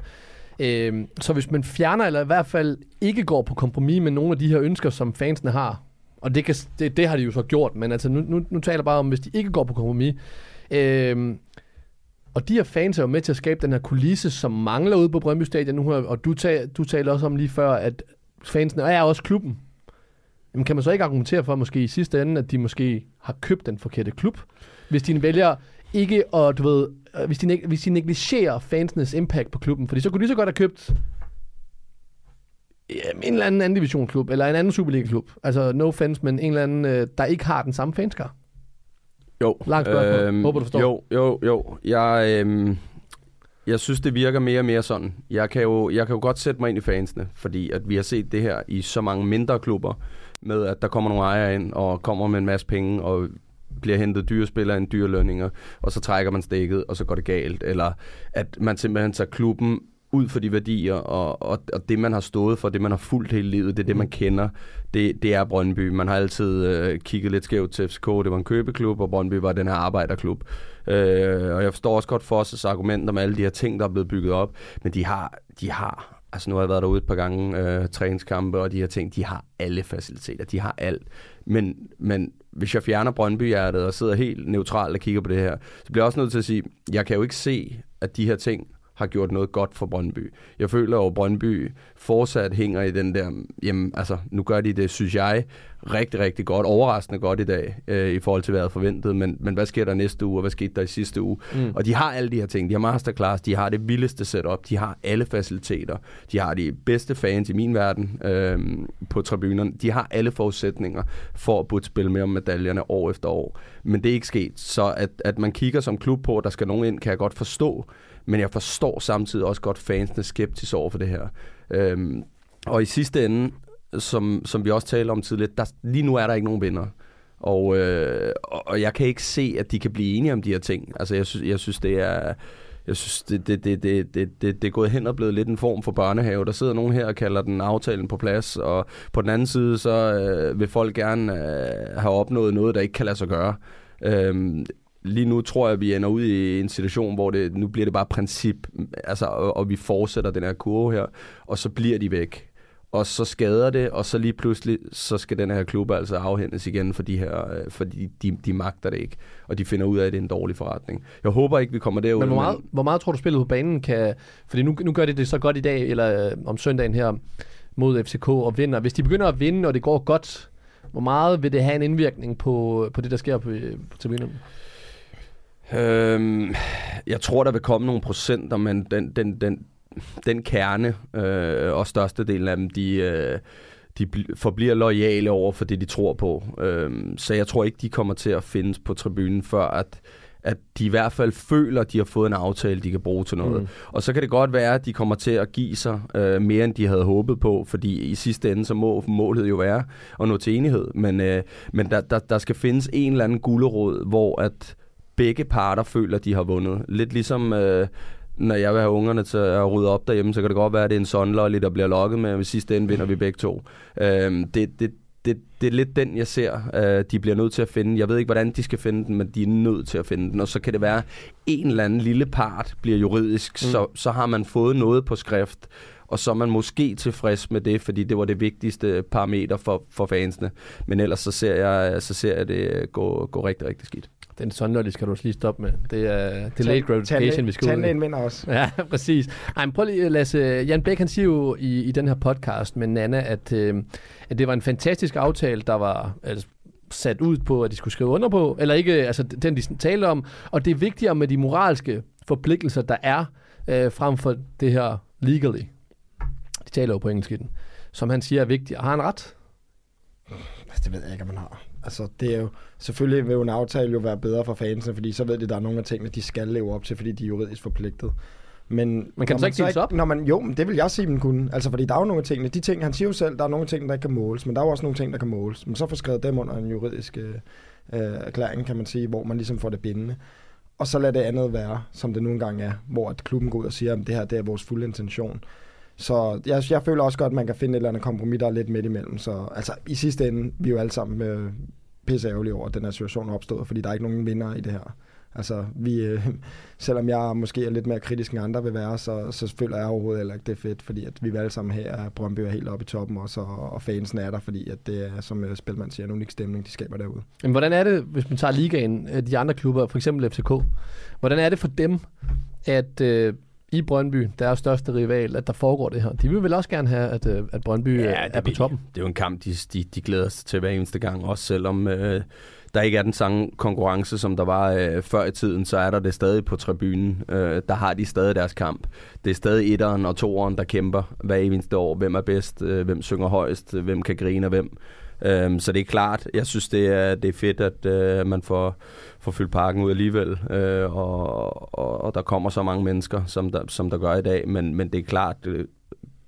Øhm, så hvis man fjerner, eller i hvert fald ikke går på kompromis med nogle af de her ønsker, som fansene har, og det, kan, det, det har de jo så gjort, men altså nu, nu, nu taler jeg bare om, hvis de ikke går på kompromis, øhm, og de her fans er jo med til at skabe den her kulisse, som mangler ude på Brøndby Stadion nu og du, tal, du talte også om lige før, at fansene er også klubben. Jamen kan man så ikke argumentere for måske i sidste ende, at de måske har købt den forkerte klub? Hvis de vælger ikke at, du ved, øh, hvis de, hvis de negligerer fansenes impact på klubben, fordi så kunne de så godt have købt jamen, en eller anden anden divisionsklub, eller en anden Superliga-klub. Altså, no offense, men en eller anden, øh, der ikke har den samme fanskar. Jo. Langt spørgsmål. Håber, du forstår. Jo, jo, jo. Jeg, øhm, jeg synes, det virker mere og mere sådan. Jeg kan, jo, jeg kan jo godt sætte mig ind i fansene, fordi at vi har set det her i så mange mindre klubber, med at der kommer nogle ejere ind og kommer med en masse penge og bliver hentet dyre spillere ind, dyre lønninger, og så trækker man stikket, og så går det galt. Eller at man simpelthen tager klubben ud for de værdier, og, og, og det, man har stået for, det, man har fulgt hele livet, det er det, man kender, det, det er Brøndby. Man har altid øh, kigget lidt skævt til FCK, det var en købeklub, og Brøndby var den her arbejderklub. Øh, og jeg forstår også godt Fosses argument om alle de her ting, der er blevet bygget op, men de har, de har altså nu har jeg været derude et par gange, øh, træningskampe og de her ting, de har alle faciliteter, de har alt. Men, men hvis jeg fjerner Brøndby-hjertet og sidder helt neutralt og kigger på det her, så bliver jeg også nødt til at sige, jeg kan jo ikke se, at de her ting har gjort noget godt for Brøndby. Jeg føler jo, at Brøndby fortsat hænger i den der, jamen altså, nu gør de det, synes jeg, rigtig, rigtig godt, overraskende godt i dag, øh, i forhold til, hvad jeg havde forventet, men, men hvad sker der næste uge, og hvad skete der i sidste uge? Mm. Og de har alle de her ting, de har masterclass, de har det vildeste setup, de har alle faciliteter, de har de bedste fans i min verden øh, på tribunerne, de har alle forudsætninger for at burde spille med om medaljerne år efter år, men det er ikke sket, så at, at man kigger som klub på, at der skal nogen ind, kan jeg godt forstå, men jeg forstår samtidig også godt fansene skeptisk over for det her. Øhm, og i sidste ende, som, som vi også talte om tidligere, der, lige nu er der ikke nogen vinder. Og, øh, og jeg kan ikke se, at de kan blive enige om de her ting. Altså, jeg synes, jeg synes det er... Jeg synes, det, det, det, det, det, det, det er gået hen og blevet lidt en form for børnehave. Der sidder nogen her og kalder den aftalen på plads, og på den anden side, så øh, vil folk gerne øh, have opnået noget, der ikke kan lade sig gøre. Øhm, lige nu tror jeg, at vi ender ud i en situation, hvor det, nu bliver det bare princip, altså, og, og vi fortsætter den her kurve her, og så bliver de væk og så skader det, og så lige pludselig, så skal den her klub altså afhændes igen, for de her, øh, fordi de, de magter det ikke, og de finder ud af, at det er en dårlig forretning. Jeg håber ikke, vi kommer derud. Men hvor meget, men... hvor meget tror du, spillet på banen kan... Fordi nu, nu gør de det så godt i dag, eller øh, om søndagen her, mod FCK og vinder. Hvis de begynder at vinde, og det går godt, hvor meget vil det have en indvirkning på, på det, der sker på, på tribunerne? Øhm, jeg tror, der vil komme nogle procenter, men den, den, den, den kerne, øh, og størstedelen af dem, de, øh, de forbliver lojale over for det, de tror på. Øh, så jeg tror ikke, de kommer til at findes på tribunen, før at, at de i hvert fald føler, at de har fået en aftale, de kan bruge til noget. Mm. Og så kan det godt være, at de kommer til at give sig øh, mere, end de havde håbet på, fordi i sidste ende, så må målet jo være at nå til enighed. Men, øh, men der, der, der skal findes en eller anden gulderod, hvor at begge parter føler, at de har vundet. Lidt ligesom... Øh, når jeg vil have ungerne til at rydde op derhjemme, så kan det godt være, at det er en sondlolly, der bliver lukket med, og i sidste ende vinder vi begge to. Øhm, det, det, det, det er lidt den, jeg ser, øh, de bliver nødt til at finde. Jeg ved ikke, hvordan de skal finde den, men de er nødt til at finde den. Og så kan det være, at en eller anden lille part bliver juridisk, mm. så, så har man fået noget på skrift, og så er man måske tilfreds med det, fordi det var det vigtigste parameter for, for fansene. Men ellers så ser jeg, så ser jeg det gå, gå rigtig, rigtig skidt. Den sondelig skal du lige stoppe med. Det er delayed gratification, vi skal ud Tandlægen vinder også. Ja, præcis. Ej, men prøv lige, Lasse. Jan Bæk, han siger jo i, i den her podcast med Nana, at, øh, at det var en fantastisk aftale, der var altså, sat ud på, at de skulle skrive under på, eller ikke, altså den, de taler om. Og det er vigtigere med de moralske forpligtelser, der er, øh, frem for det her legally. De taler jo på engelsk i den. Som han siger er vigtigt. Har han ret? Det ved jeg ikke, om man har. Altså, det er jo, selvfølgelig vil jo en aftale jo være bedre for fansene, fordi så ved de, at der er nogle af tingene, de skal leve op til, fordi de er juridisk forpligtet. Men man kan så ikke ikke, op? Når man, jo, men det vil jeg sige, man kunne. Altså, fordi der er jo nogle af tingene, de ting, han siger jo selv, der er nogle ting, der ikke kan måles, men der er jo også nogle ting, der kan måles. Men så får skrevet dem under en juridisk øh, erklæring, kan man sige, hvor man ligesom får det bindende. Og så lader det andet være, som det nogle gange er, hvor at klubben går ud og siger, at det her det er vores fulde intention. Så jeg, jeg føler også godt, at man kan finde et eller andet kompromis, der er lidt midt imellem. Så altså, i sidste ende, vi er jo alle sammen øh, pisse ærgerlige over, at den her situation er opstået, fordi der er ikke nogen vinder i det her. Altså, vi, øh, selvom jeg måske er lidt mere kritisk end andre vil være, så, så føler jeg overhovedet heller ikke, det er fedt, fordi at vi vil alle sammen her, at Brøndby er helt oppe i toppen også, og, og fansen er der, fordi at det er, som øh, uh, Spilman siger, en unik stemning, de skaber derude. Men hvordan er det, hvis man tager ligaen, øh, de andre klubber, for eksempel FCK, hvordan er det for dem, at øh, i Brøndby, deres største rival, at der foregår det her. De vil vel også gerne have, at, øh, at Brøndby ja, er, er på toppen. Det er jo en kamp, de, de, de glæder sig til hver eneste gang, også selvom øh, der ikke er den samme konkurrence, som der var øh, før i tiden, så er der det stadig på tribunen. Øh, der har de stadig deres kamp. Det er stadig etteren og toeren, der kæmper hver eneste år. Hvem er bedst? Øh, hvem synger højst? Hvem kan grine hvem? Øh, så det er klart, jeg synes, det er, det er fedt, at øh, man får få fyldt parken ud alligevel, øh, og, og, og der kommer så mange mennesker, som der, som der gør i dag, men, men det er klart, øh,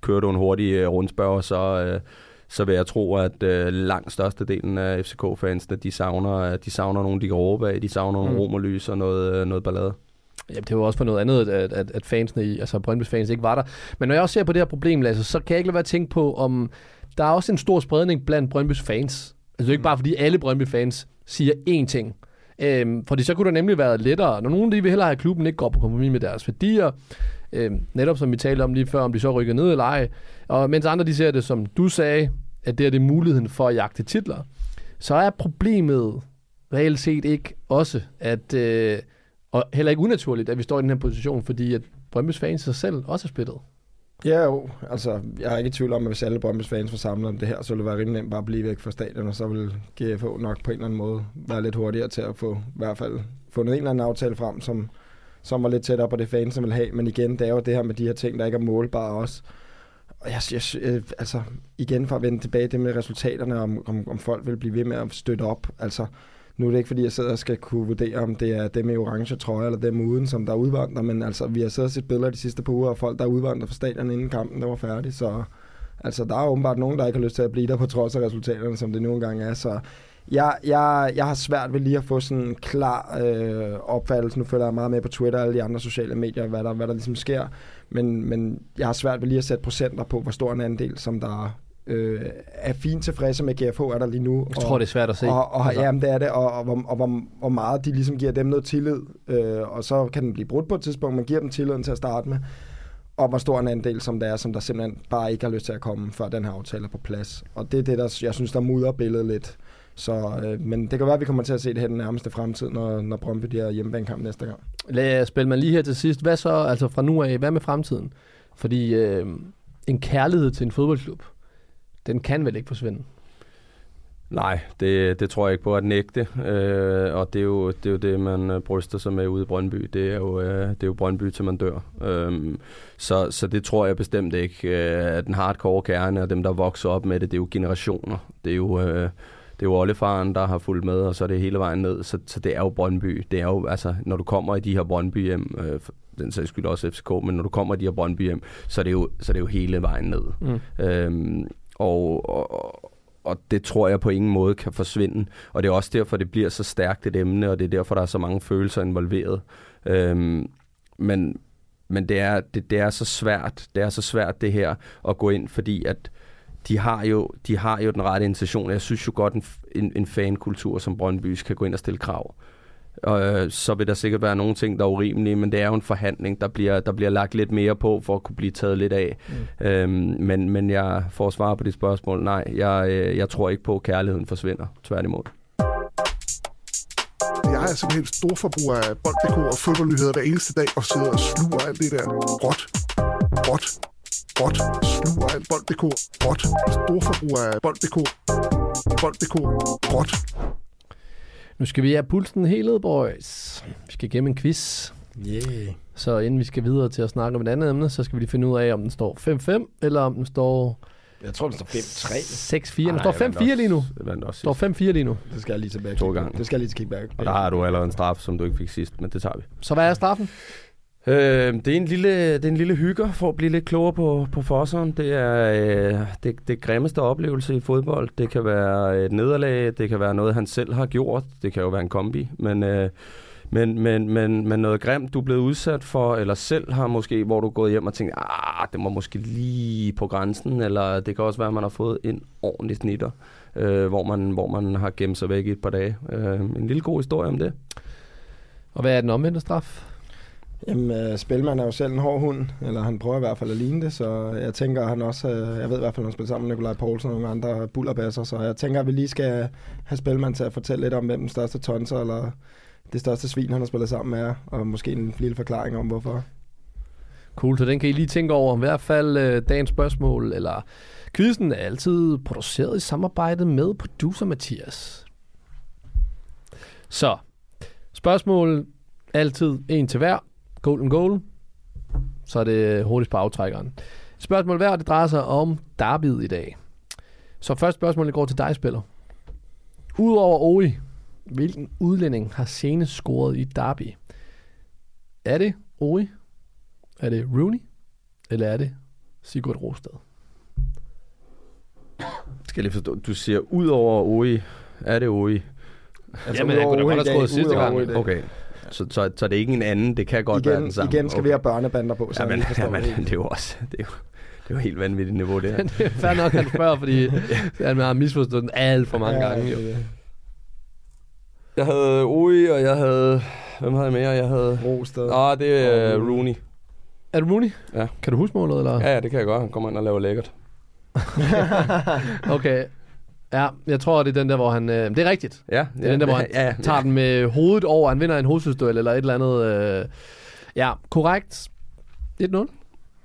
kører du en hurtig øh, rundspørg, så, øh, så vil jeg tro, at øh, langt størstedelen af FCK-fansene, de savner, de savner nogen, de kan råbe af, de savner mm. nogle romerlys og noget, øh, noget ballade. Jamen, det var også på noget andet, at, at, at fansene, i, altså Brøndby's fans ikke var der. Men når jeg også ser på det her problem, Lasse, så kan jeg ikke lade være at tænke på, om der er også en stor spredning blandt Brøndby's fans. Altså ikke bare fordi alle Brøndby fans siger én ting. Øhm, fordi så kunne det nemlig være lettere, når nogen de vil hellere have, at klubben ikke går på kompromis med deres værdier, øhm, netop som vi talte om lige før, om de så rykker ned eller ej, og mens andre de ser det, som du sagde, at det er det muligheden for at jagte titler, så er problemet reelt set ikke også, at, øh, og heller ikke unaturligt, at vi står i den her position, fordi at Brøndby's fans i sig selv også er splittet. Ja, jo. Altså, jeg er ikke i tvivl om, at hvis alle Brøndby's fans var samlet om det her, så ville det være rimelig nemt bare at blive væk fra stadion, og så ville GFO nok på en eller anden måde være lidt hurtigere til at få i hvert fald fundet en eller anden aftale frem, som, som var lidt tættere på det fans, som vil have. Men igen, det er jo det her med de her ting, der ikke er målbare også. Og jeg, jeg, øh, altså, igen for at vende tilbage det med resultaterne, om, om, om folk vil blive ved med at støtte op. Altså, nu er det ikke, fordi jeg sidder og skal kunne vurdere, om det er dem i orange trøje eller dem uden, som der udvandrer, men altså, vi har siddet og set billeder de sidste par uger af folk, der udvandrer fra stadion inden kampen, der var færdig, så altså, der er åbenbart nogen, der ikke har lyst til at blive der på trods af resultaterne, som det nu engang er, så jeg, jeg, jeg har svært ved lige at få sådan en klar øh, opfattelse. Nu følger jeg meget med på Twitter og alle de andre sociale medier, hvad der, hvad der ligesom sker. Men, men jeg har svært ved lige at sætte procenter på, hvor stor en andel, som der øh, er fint tilfredse med GFH, er der lige nu. Jeg tror, det er svært at se. Og, og, Altså. Jamen, det er det, og, og, hvor, og hvor, hvor meget de ligesom giver dem noget tillid. Øh, og så kan den blive brudt på et tidspunkt, man giver dem tilliden til at starte med. Og hvor stor en andel, som der er, som der simpelthen bare ikke har lyst til at komme, før den her aftale er på plads. Og det er det, der, jeg synes, der mudrer billedet lidt. Så, øh, men det kan være, at vi kommer til at se det her den nærmeste fremtid, når, når Brøndby de har hjemmebanekamp næste gang. Lad spille man lige her til sidst. Hvad så, altså fra nu af, hvad med fremtiden? Fordi øh, en kærlighed til en fodboldklub, den kan vel ikke forsvinde? Nej, det, det tror jeg ikke på at nægte, øh, og det er, jo, det er jo det, man øh, bryster sig med ude i Brøndby. Det er jo, øh, det er jo Brøndby, til man dør. Øhm, så, så det tror jeg bestemt ikke. Øh, at den hardcore kerne og dem, der vokser op med det, det er jo generationer. Det er jo... Øh, det er jo oldefaren, der har fulgt med, og så er det hele vejen ned. Så, så det er jo Brøndby. Det er jo, altså, når du kommer i de her Brøndby hjem, øh, den sags skyld også FCK, men når du kommer i de her Brøndby hjem, så er det jo, så er det jo hele vejen ned. Mm. Øhm, og, og, og det tror jeg på ingen måde kan forsvinde. Og det er også derfor, det bliver så stærkt et emne, og det er derfor, der er så mange følelser involveret. Øhm, men men det, er, det, det er så svært, det er så svært det her at gå ind, fordi at de har jo, de har jo den rette intention. Jeg synes jo godt, en, en, en fankultur som Brøndby kan gå ind og stille krav. Og øh, så vil der sikkert være nogle ting, der er urimelige, men det er jo en forhandling, der bliver, der bliver lagt lidt mere på, for at kunne blive taget lidt af. Mm. Øhm, men, men jeg får svar på de spørgsmål. Nej, jeg, øh, jeg tror ikke på, at kærligheden forsvinder. Tværtimod. Jeg er simpelthen stor forbruger af bold.dk og fodboldnyheder hver eneste dag, og sidder og sluger alt det der råt, råt, råt, sluger alt bold.dk, råt, stor forbruger af bold.dk, bold.dk, råt. Nu skal vi have pulsen helt ned, boys. Vi skal igennem en quiz. Yeah. Så inden vi skal videre til at snakke om et andet emne, så skal vi lige finde ud af, om den står 5-5, eller om den står Jeg tror, den står 5-3. 6-4. Den står 5-4 lige nu. Også står sidst. 5-4 lige nu. Det skal jeg lige tilbage. To kigge- gange. Det skal jeg lige til kickback. Og der har du allerede en straf, som du ikke fik sidst, men det tager vi. Så hvad er straffen? Øh, det, er en lille, det er en lille hygger for at blive lidt klogere på, på Fosseren. Det er øh, det, det grimmeste oplevelse i fodbold. Det kan være et nederlag, det kan være noget, han selv har gjort. Det kan jo være en kombi. Men, øh, men, men, men, men noget grimt, du er blevet udsat for, eller selv har måske, hvor du er gået hjem og tænkt, ah, det var måske lige på grænsen, eller det kan også være, at man har fået en ordentlig snitter, øh, hvor, man, hvor man har gemt sig væk i et par dage. Øh, en lille god historie om det. Og hvad er den omvendte straf? Jamen, øh, Spelman er jo selv en hård hund, eller han prøver i hvert fald at ligne det, så jeg tænker, at han også, øh, jeg ved i hvert fald, at han spiller sammen med Nikolaj Poulsen og nogle andre bullerbasser, så jeg tænker, at vi lige skal have Spelman til at fortælle lidt om, hvem den største tonser, eller det største svin, han har spillet sammen med, og måske en lille forklaring om, hvorfor. Cool, så den kan I lige tænke over. I hvert fald øh, dagens spørgsmål, eller quizzen er altid produceret i samarbejde med producer Mathias. Så, spørgsmål altid en til hver. Golden goal. Så er det hurtigst på aftrækkeren. Spørgsmål hver, det drejer sig om derbyet i dag. Så første spørgsmål det går til dig, spiller. Udover Oi, hvilken udlænding har senest scoret i derby? Er det Oi, er det Rooney, eller er det Sigurd Rostad? Skal jeg lige forstå, du siger, ud over OI, er det OI? Altså, Jamen, jeg kunne da godt have troet sidste gang. Okay, så, så, så det er ikke en anden, det kan godt være Igen, den samme. igen skal okay. vi have børnebander på, så Jamen, vi forstår jamen, det. det er jo også, det er jo, det er jo helt vanvittigt niveau, det her. det er fair nok, at du spørger, fordi han har misforstået den alt for mange Ja, gange. Jo. Jeg havde OI, og jeg havde, hvem havde jeg mere? Jeg havde, Rosted. ah, det er uh, Rooney. Er det Rooney? Ja. Kan du huske målet, eller? Ja, ja, det kan jeg godt. Han kommer ind og laver lækkert. Okay. Ja, jeg tror, det er den der, hvor han... Øh, det er rigtigt. Ja, Det er den der, hvor han ja, ja, tager den med hovedet over. Han vinder en hovedstødsduel eller et eller andet. Øh. Ja, korrekt. 1-0.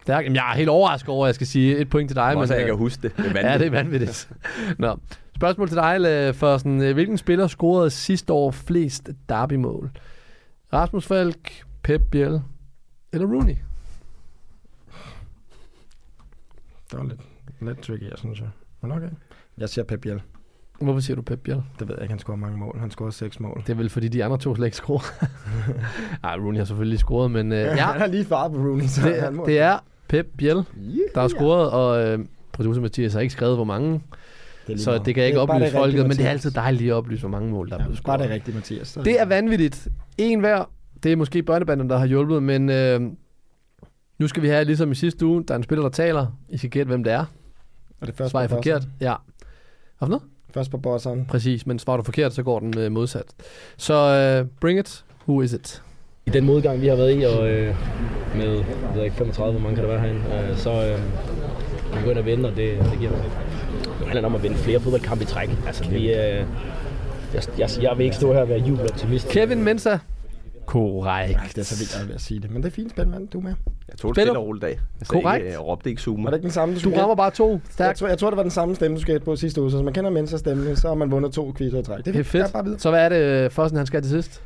Stærk. Jamen, jeg er helt overrasket over, at jeg skal sige et point til dig. Også, at jeg øh, kan huske det. det er Ja, vanvittigt. det er vanvittigt. Nå. Spørgsmål til dig, for sådan, øh, hvilken spiller scorede sidste år flest derbymål? Rasmus Falk, Pep Biel eller Rooney? Det var lidt, lidt tricky, jeg synes jeg. Men okay. Jeg siger Pep Biel. Hvorfor siger du Pep Biel? Det ved jeg ikke, han scorede mange mål. Han scorede seks mål. Det er vel fordi de andre to slet ikke scorer. Ej, Rooney har selvfølgelig scoret, men øh, ja, han har lige faret på Rooney, så det, han må... det er Pep Biel, der har scoret, og øh, producer Mathias har ikke skrevet, hvor mange, det så det kan jeg ikke oplyse det folket, men det er altid dejligt lige at oplyse, hvor mange mål, der er blevet Ja, bare scoret. det rigtige, Mathias. Så Det er vanvittigt. En hver. Det er måske børnebanden, der har hjulpet, men øh, nu skal vi have, ligesom i sidste uge, der er en spiller, der taler. I skal gætte, hvem det er. Og det er først Svarer på forkert? Ja. Hvad for noget? Først på bosseren. Præcis, men svarer du forkert, så går den øh, modsat. Så øh, bring it. Who is it? I den modgang, vi har været i, og øh, med jeg ved ikke, 35, hvor mange kan der være herinde, øh, så øh, vi går ind og vinde, og det, det giver det handler om at vinde flere fodboldkampe i træk. Altså, vi, øh, jeg, jeg, jeg vil ikke stå her og være jubeloptimist. Kevin Mensa. Korrekt. Det er så vildt, jeg er ved at sige det. Men det er fint, spændende, du er med. Jeg tog et Spiller. stille og roligt dag. Jeg sagde Korrekt. Ikke, jeg råbte ikke zoomer. Var det ikke den samme, du Du rammer bare to. Jeg Stærkt. tror, jeg tror, det var den samme stemme, du skætte på sidste uge, så hvis man kender Mensa stemme, så har man vundet to quizzer i træk. Det er fedt. Jeg bare videre. Så hvad er det, øh, Fossen han skal til sidst?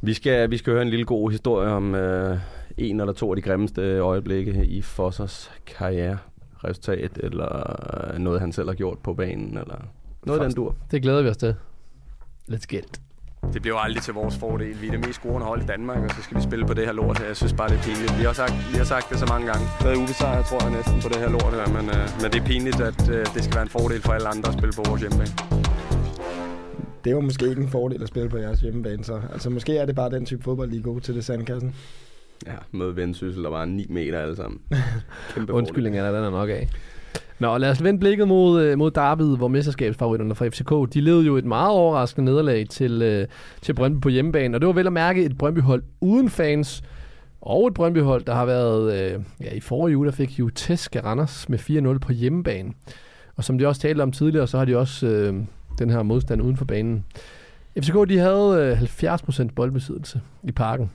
Vi skal, vi skal høre en lille god historie om øh, en eller to af de grimmeste øjeblikke i Fossers karriere. Resultat, eller øh, noget, han selv har gjort på banen, eller noget af den dur. Det glæder vi os til. Let's get it. Det bliver jo aldrig til vores fordel. Vi er det mest scorende hold i Danmark, og så skal vi spille på det her lort. Jeg synes bare, det er pinligt. Vi har sagt, vi har sagt det så mange gange. Der er ubesejret, tror jeg næsten, på det her lort her. Men, øh, men det er pinligt, at øh, det skal være en fordel for alle andre at spille på vores hjemmebane. Det var måske ikke en fordel at spille på jeres hjemmebane, så altså, måske er det bare den type fodbold, I er gode til det sandkassen. Ja, med vendsyssel, der var 9 meter alle sammen. Kæmpe Undskyldning er der, den er nok af. Nå, lad os vende blikket mod, øh, mod Darby, hvor mesterskabsfavoritterne fra FCK, de led jo et meget overraskende nederlag til, øh, til Brøndby på hjemmebane, og det var vel at mærke et Brøndby-hold uden fans, og et Brøndby-hold, der har været, øh, ja, i forrige uge, der fik jo tæsk af Randers med 4-0 på hjemmebane. Og som de også talte om tidligere, så har de også øh, den her modstand uden for banen. FCK, de havde øh, 70% boldbesiddelse i parken.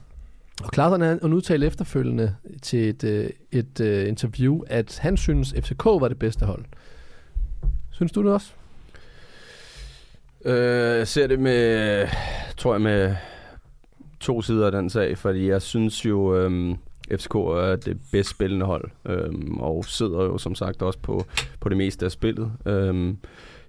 Og Klaasen han udtalte efterfølgende til et, øh, et uh, interview, at han synes, FCK var det bedste hold. Synes du det også? Øh, jeg ser det med, tror jeg, med to sider af den sag, fordi jeg synes jo, øhm, FCK er det bedst spillende hold, øhm, og sidder jo som sagt også på, på det meste af spillet. Øhm,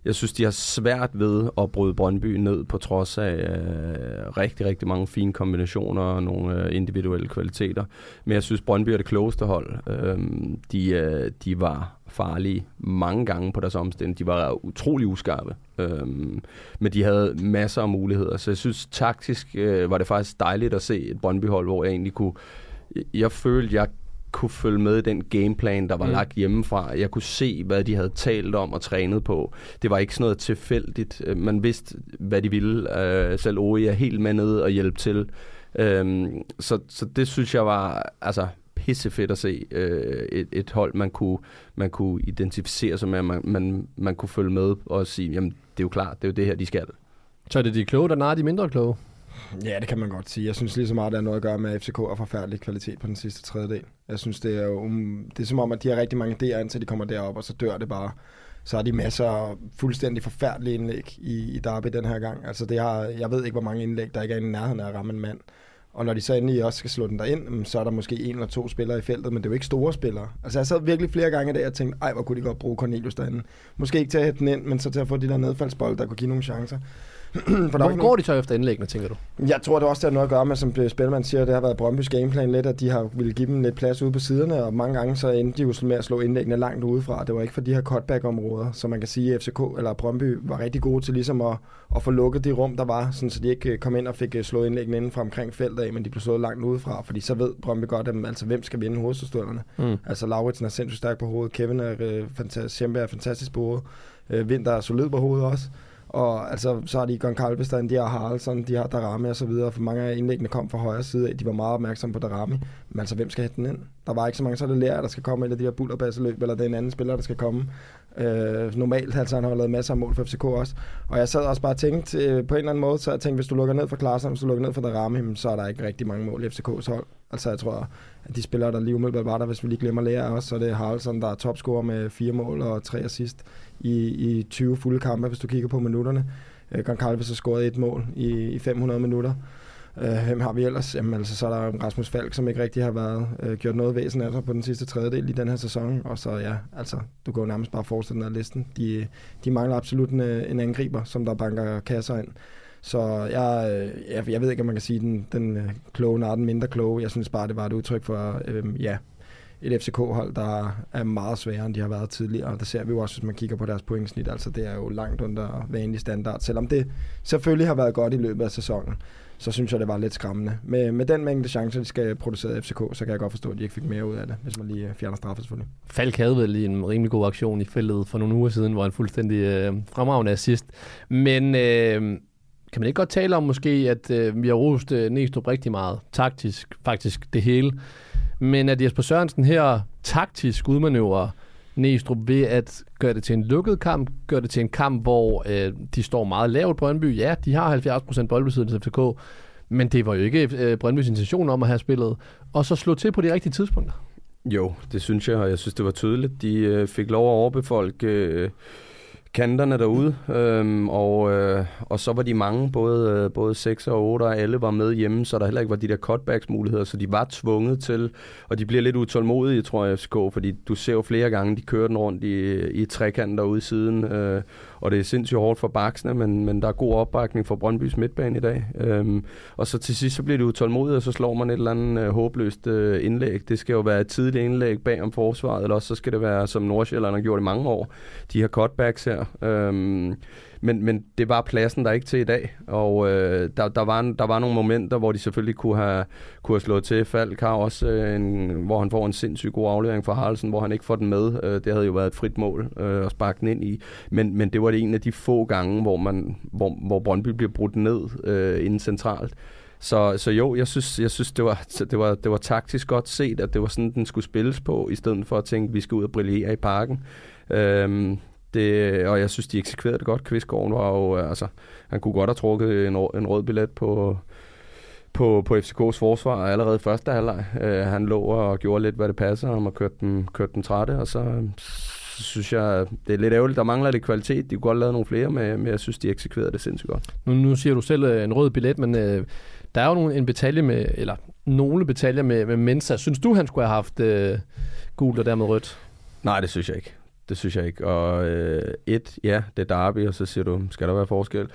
jeg synes, de har svært ved at bryde Brøndby ned, på trods af øh, rigtig, rigtig mange fine kombinationer og nogle øh, individuelle kvaliteter. Men jeg synes, Brøndby er det klogeste hold. Øh, de, øh, de var farlige mange gange på deres omstilling. De var utrolig uskarpe. Øhm, men de havde masser af muligheder. Så jeg synes, taktisk øh, var det faktisk dejligt at se et Brøndby-hold, hvor jeg egentlig kunne... Jeg følte, jeg kunne følge med i den gameplan, der var Mm. lagt hjemmefra. Jeg kunne se, hvad de havde talt om og trænet på. Det var ikke sådan noget tilfældigt. Øh, Man vidste, hvad de ville. Øh, selv Ori er helt med ned og hjælpe til. Øhm, så, så det synes jeg var altså, pissefedt at se. Øh, et, et hold, man kunne, man kunne identificere sig med, man, man, man kunne følge med og sige, jamen det er jo klart, det er jo det her, de skal. Så er det de kloge, der narrer de mindre kloge. Ja, det kan man godt sige. Jeg synes lige så meget, der er noget at gøre med, at FCK er forfærdelig kvalitet på den sidste tredjedel. Jeg synes, det er jo um, det er som om, at de har rigtig mange idéer, indtil de kommer derop, og så dør det bare. Så har de masser af fuldstændig forfærdelige indlæg i, i Derby den her gang. Altså, det har, jeg ved ikke, hvor mange indlæg, der ikke er i nærheden af at ramme en mand. Og når de så endelig også skal slå den derind, ind, så er der måske en eller to spillere i feltet, men det er jo ikke store spillere. Altså jeg sad virkelig flere gange i dag og tænkte, ej hvor kunne de godt bruge Cornelius derinde. Måske ikke til at hætte den ind, men så til at få de der nedfaldsbolde, der kunne give nogle chancer. Hvor går de så efter indlæggene, tænker du? jeg tror, det også det har noget at gøre med, som Spelman siger, det har været Brøndby's gameplan lidt, at de har ville give dem lidt plads ude på siderne, og mange gange så endte de jo med at slå indlæggene langt udefra. Det var ikke for de her cutback-områder, så man kan sige, at FCK eller Brøndby var rigtig gode til ligesom at, at få lukket de rum, der var, sådan, så de ikke øh, kom ind og fik øh, slået indlæggene inden fra omkring feltet af, men de blev slået langt udefra, fordi så ved Brøndby godt, at, altså, hvem skal vinde hovedstøderne. Mm. Altså Lauritsen er sindssygt stærk på hovedet, Kevin er øh, fantastisk, er fantastisk på hovedet, øh, Vinter er solid på hovedet også. Og altså, så har de Gon derinde, de har Haraldsson, de har Darami og så videre, for mange af indlæggene kom fra højre side af. De var meget opmærksomme på Darami. Men altså, hvem skal hætte den ind? Der var ikke så mange, så er det lærer, der skal komme, eller de her bullerbasseløb, eller den anden spiller, der skal komme. Øh, normalt, altså han har lavet masser af mål for FCK også. Og jeg sad også bare og tænkte, øh, på en eller anden måde, så jeg tænkte, hvis du lukker ned for Klaassen, hvis du lukker ned for Darami, så er der ikke rigtig mange mål i FCK's hold. Altså jeg tror, at de spillere, der lige umiddelbart var der, hvis vi lige glemmer lære også, så er det Haraldsson, der er topscorer med fire mål og tre assist i, i 20 fulde kampe, hvis du kigger på minutterne. Øh, Goncalves har scoret et mål i, i 500 minutter. Øh, hvem har vi ellers? Jamen, altså, så er der Rasmus Falk, som ikke rigtig har været øh, gjort noget væsen af sig på den sidste tredjedel i den her sæson. Og så ja, altså, du kan jo nærmest bare fortsætte den her listen. De, de mangler absolut en, øh, en angriber, som der banker kasser ind. Så jeg, øh, jeg, jeg ved ikke, om man kan sige den, den øh, kloge, når den mindre kloge. Jeg synes bare, det var et udtryk for, øh, ja, et FCK-hold, der er meget sværere, end de har været tidligere. Og det ser vi jo også, hvis man kigger på deres pointsnit. Altså, det er jo langt under vanlig standard. Selvom det selvfølgelig har været godt i løbet af sæsonen, så synes jeg, det var lidt skræmmende. Med, med den mængde chancer, de skal producere FCK, så kan jeg godt forstå, at de ikke fik mere ud af det, hvis man lige øh, fjerner straffe selvfølgelig. Falk havde vel lige en rimelig god aktion i feltet for nogle uger siden, hvor han fuldstændig øh, fremragende assist. Men øh, kan man ikke godt tale om måske, at øh, vi har rost øh, Næstrup rigtig meget, taktisk, faktisk det hele, men at Jesper Sørensen her taktisk udmanøvrer Næstrup ved at gøre det til en lukket kamp, gøre det til en kamp, hvor øh, de står meget lavt Brøndby. Ja, de har 70% boldbesiddelse FCK, men det var jo ikke øh, Brøndbys intention om at have spillet. Og så slå til på de rigtige tidspunkter. Jo, det synes jeg, og jeg synes, det var tydeligt. De øh, fik lov at overbefolke øh, kanterne derude, øhm, og, øh, og så var de mange, både, øh, både 6 og 8, og alle var med hjemme, så der heller ikke var de der cutbacks muligheder, så de var tvunget til, og de bliver lidt utålmodige, tror jeg, FCK, fordi du ser jo flere gange, de kører den rundt i, i trekanten derude siden, øh, og det er sindssygt hårdt for baksene, men, men der er god opbakning for Brøndbys midtbane i dag. Øhm, og så til sidst, så bliver det utålmodigt, og så slår man et eller andet øh, håbløst øh, indlæg. Det skal jo være et tidligt indlæg bag om forsvaret, eller også så skal det være, som Nordsjælland har gjort i mange år, de her cutbacks her. Øhm, men, men det var pladsen der ikke til i dag, og øh, der, der, var, der var nogle momenter, hvor de selvfølgelig kunne have, kunne have slået til. Falk har også, øh, en, hvor han får en sindssygt god aflevering fra Haraldsen, hvor han ikke får den med. Øh, det havde jo været et frit mål øh, at sparke den ind i, men, men det var det en af de få gange, hvor, man, hvor, hvor Brøndby bliver brudt ned øh, inden centralt. Så, så jo, jeg synes, jeg synes det, var, det, var, det var taktisk godt set, at det var sådan, den skulle spilles på, i stedet for at tænke, at vi skal ud og brillere i parken. Øhm, det, og jeg synes, de eksekverede det godt. Kvistgården var jo, altså, han kunne godt have trukket en, en rød billet på, på, på FCK's forsvar allerede første halvleg. Uh, han lå og gjorde lidt, hvad det passer ham, og kørte dem, kørte dem trætte, og så, synes jeg, det er lidt ærgerligt. Der mangler lidt kvalitet. De kunne godt lave nogle flere, men, men jeg synes, de eksekverede det sindssygt godt. Nu, nu siger du selv uh, en rød billet, men uh, der er jo nogle, en betalje med, eller nogle betaljer med, med Mensa. Synes du, han skulle have haft uh, gult og dermed rødt? Nej, det synes jeg ikke. Det synes jeg ikke. Og øh, et, ja, det er derby, og så siger du, skal der være forskel?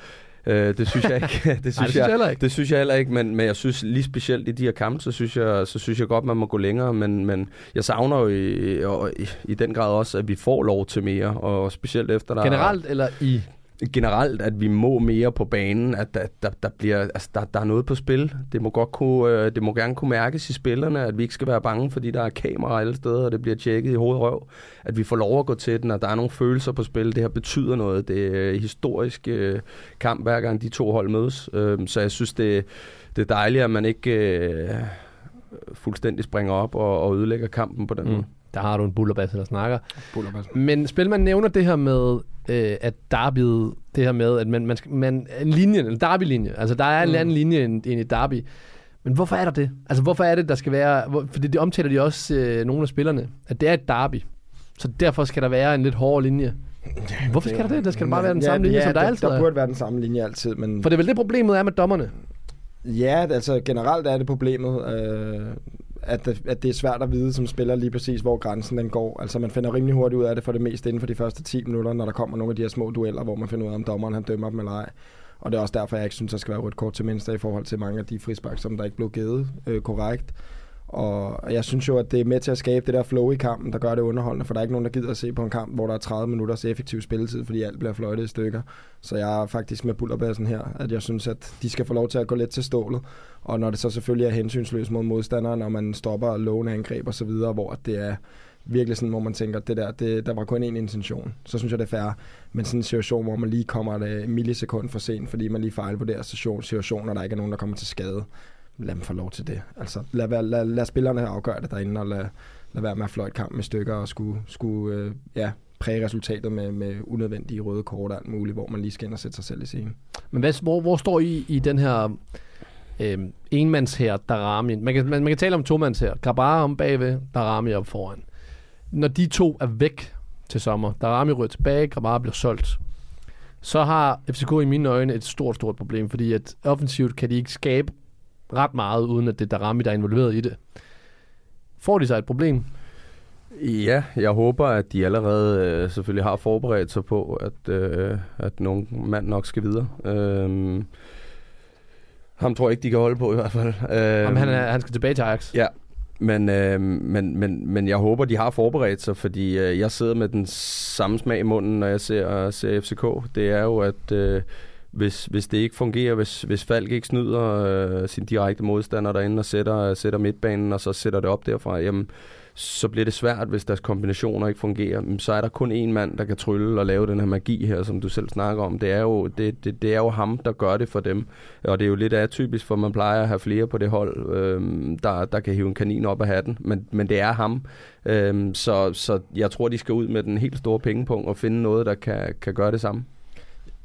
Øh, det synes jeg ikke. det synes, Nej, det synes jeg, jeg ikke. Det synes jeg heller ikke, men, men jeg synes lige specielt i de her kampe, så synes jeg, så synes jeg godt, man må gå længere, men, men jeg savner jo i, i, i den grad også, at vi får lov til mere, og specielt efter der Generelt eller i generelt, at vi må mere på banen, at der, der, der bliver, altså der, der er noget på spil. Det må godt kunne, øh, det må gerne kunne mærkes i spillerne, at vi ikke skal være bange, fordi der er kameraer alle steder, og det bliver tjekket i hovedet røv. At vi får lov at gå til den, og der er nogle følelser på spil. Det her betyder noget. Det er historisk øh, kamp, hver gang de to hold mødes. Øh, så jeg synes, det, det er dejligt, at man ikke øh, fuldstændig springer op og, og ødelægger kampen på den mm. måde. Der har du en bullerbasse, der snakker. Bullerbasse. Men Spilman nævner det her med, øh, at derbyet, det her med, at man, man, skal, man en linje, en derby-linje, altså der er en mm. anden linje end, end et derby. Men hvorfor er der det? Altså hvorfor er det, der skal være, hvor, fordi det omtaler de også øh, nogle af spillerne, at det er et derby. Så derfor skal der være en lidt hårdere linje. Hvorfor skal der det? Der skal bare være den ja, samme linje, ja, som der, der altid der er. burde være den samme linje altid, men... For det er vel det, problemet er med dommerne? Ja, altså generelt er det problemet, øh, at, at det er svært at vide som spiller lige præcis, hvor grænsen den går. Altså man finder rimelig hurtigt ud af det for det meste inden for de første 10 minutter, når der kommer nogle af de her små dueller, hvor man finder ud af, om dommeren han dømmer dem eller ej. Og det er også derfor, jeg ikke synes, der skal være rødt kort til mindst i forhold til mange af de frispark, som der ikke blev givet øh, korrekt. Og jeg synes jo, at det er med til at skabe det der flow i kampen, der gør det underholdende, for der er ikke nogen, der gider at se på en kamp, hvor der er 30 minutters effektiv spilletid, fordi alt bliver fløjtet i stykker. Så jeg er faktisk med bullerbassen her, at jeg synes, at de skal få lov til at gå lidt til stålet. Og når det så selvfølgelig er hensynsløst mod modstanderen, når man stopper lovende angreb og så videre, hvor det er virkelig sådan, hvor man tænker, det der, det, der var kun én intention, så synes jeg, det er fair. Men sådan en situation, hvor man lige kommer et øh, millisekund for sent, fordi man lige fejlvurderer og der ikke er nogen, der kommer til skade, lad dem få lov til det. Altså, lad, lad, lad, lad spillerne afgøre det derinde, og lad, lad være med at fløjte kampen i stykker og skulle, skulle øh, ja, præge resultatet med, med unødvendige røde kort og alt muligt, hvor man lige skal ind og sætte sig selv i scenen. Men hvad, hvor, hvor står I i den her øh, enmands her, Darami? Man kan, man, man kan tale om tomands her. Grabara om bagved, Darami op foran. Når de to er væk til sommer, Darami ryger tilbage, Grabara bliver solgt, så har FCK i mine øjne et stort, stort problem, fordi at offensivt kan de ikke skabe ret meget, uden at det er Darami, der er involveret i det. Får de sig et problem? Ja, jeg håber, at de allerede øh, selvfølgelig har forberedt sig på, at, øh, at nogen mand nok skal videre. Øh, ham tror jeg ikke, de kan holde på i hvert fald. Øh, Jamen, han, er, han skal tilbage til Ajax. Ja, men, øh, men, men, men jeg håber, de har forberedt sig, fordi øh, jeg sidder med den samme smag i munden, når jeg ser, ser FCK. Det er jo, at øh, hvis, hvis det ikke fungerer, hvis, hvis Falk ikke snyder øh, sin direkte modstander derinde og sætter, sætter midtbanen, og så sætter det op derfra, jamen, så bliver det svært, hvis deres kombinationer ikke fungerer. Men Så er der kun én mand, der kan trylle og lave den her magi her, som du selv snakker om. Det er jo, det, det, det er jo ham, der gør det for dem. Og det er jo lidt atypisk, for man plejer at have flere på det hold, øhm, der, der kan hive en kanin op af hatten. Men, men det er ham. Øhm, så, så jeg tror, de skal ud med den helt store pengepunkt og finde noget, der kan, kan gøre det samme.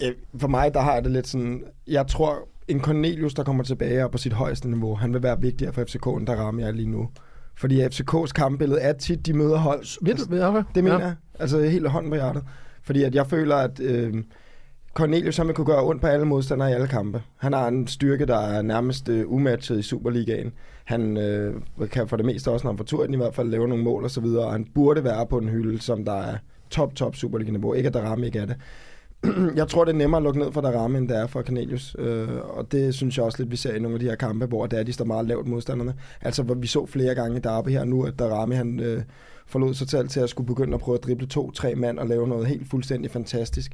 Øh, For mig, der har jeg det lidt sådan... Jeg tror, en Cornelius, der kommer tilbage og på sit højeste niveau, han vil være vigtigere for FCK, end der rammer jeg lige nu. Fordi FCK's kampbillede er tit, de møder hold. Jeg, hvad? Det mener ja. jeg. Altså helt hånden på hjertet. Fordi at jeg føler, at øh, Cornelius han vil kunne gøre ondt på alle modstandere i alle kampe. Han har en styrke, der er nærmest øh, umatchet i Superligaen. Han øh, kan for det meste også, når han får turen i hvert fald, lave nogle mål og så videre. Og han burde være på en hylde, som der er top, top Superliga-niveau. Ikke at der rammer ikke er det. jeg tror, det er nemmere at lukke ned for Darami, end det er for Cornelius. Øh, og det synes jeg også lidt, vi ser i nogle af de her kampe, hvor det er, de står meget lavt modstanderne. Altså, hvor vi så flere gange i Derby her nu, at Darami, han øh, forlod sig selv til at skulle begynde at prøve at drible to-tre mand og lave noget helt fuldstændig fantastisk.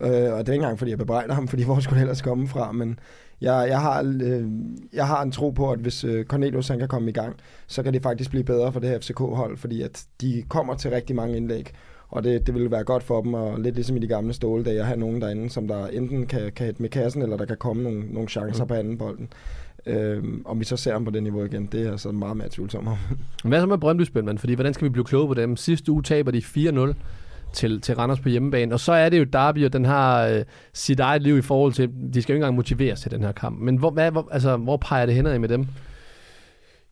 Øh, og det er ikke engang, fordi jeg bebrejder ham, fordi hvor skulle det ellers komme fra, men jeg, jeg, har, øh, jeg har en tro på, at hvis øh, Cornelius han kan komme i gang, så kan det faktisk blive bedre for det her FCK-hold, fordi at de kommer til rigtig mange indlæg, og det, det vil være godt for dem, og lidt ligesom i de gamle ståledage, at have nogen derinde, som der enten kan, kan hætte med kassen, eller der kan komme nogle, nogle chancer mm. på anden bolden. Øhm, om vi så ser ham på det niveau igen, det er så meget mere tvivlsom om. Hvad så med Brøndby Spændmand? Fordi hvordan skal vi blive kloge på dem? Sidste uge taber de 4-0 til, til Randers på hjemmebane. Og så er det jo Derby, og den har øh, sit eget liv i forhold til, de skal jo ikke engang motiveres til den her kamp. Men hvor, hvad, hvor, altså, hvor peger det henad med dem?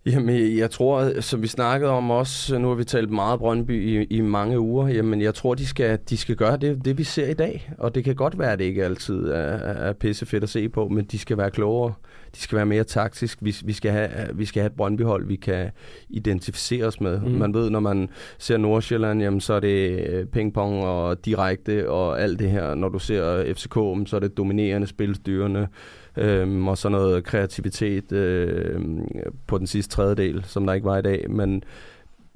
Jamen, jeg tror, som vi snakkede om også, nu har vi talt meget Brøndby i, i mange uger, jamen jeg tror, de skal, de skal gøre det, det, vi ser i dag. Og det kan godt være, at det ikke altid er, er pissefedt at se på, men de skal være klogere. De skal være mere taktisk. Vi, vi, skal, have, vi skal have et Brøndby-hold, vi kan identificere os med. Mm. Man ved, når man ser Nordsjælland, jamen, så er det øh, pingpong og direkte og alt det her. Når du ser FCK, så er det dominerende, spilstyrende øhm, og så noget kreativitet øh, på den sidste tredjedel, som der ikke var i dag. Men,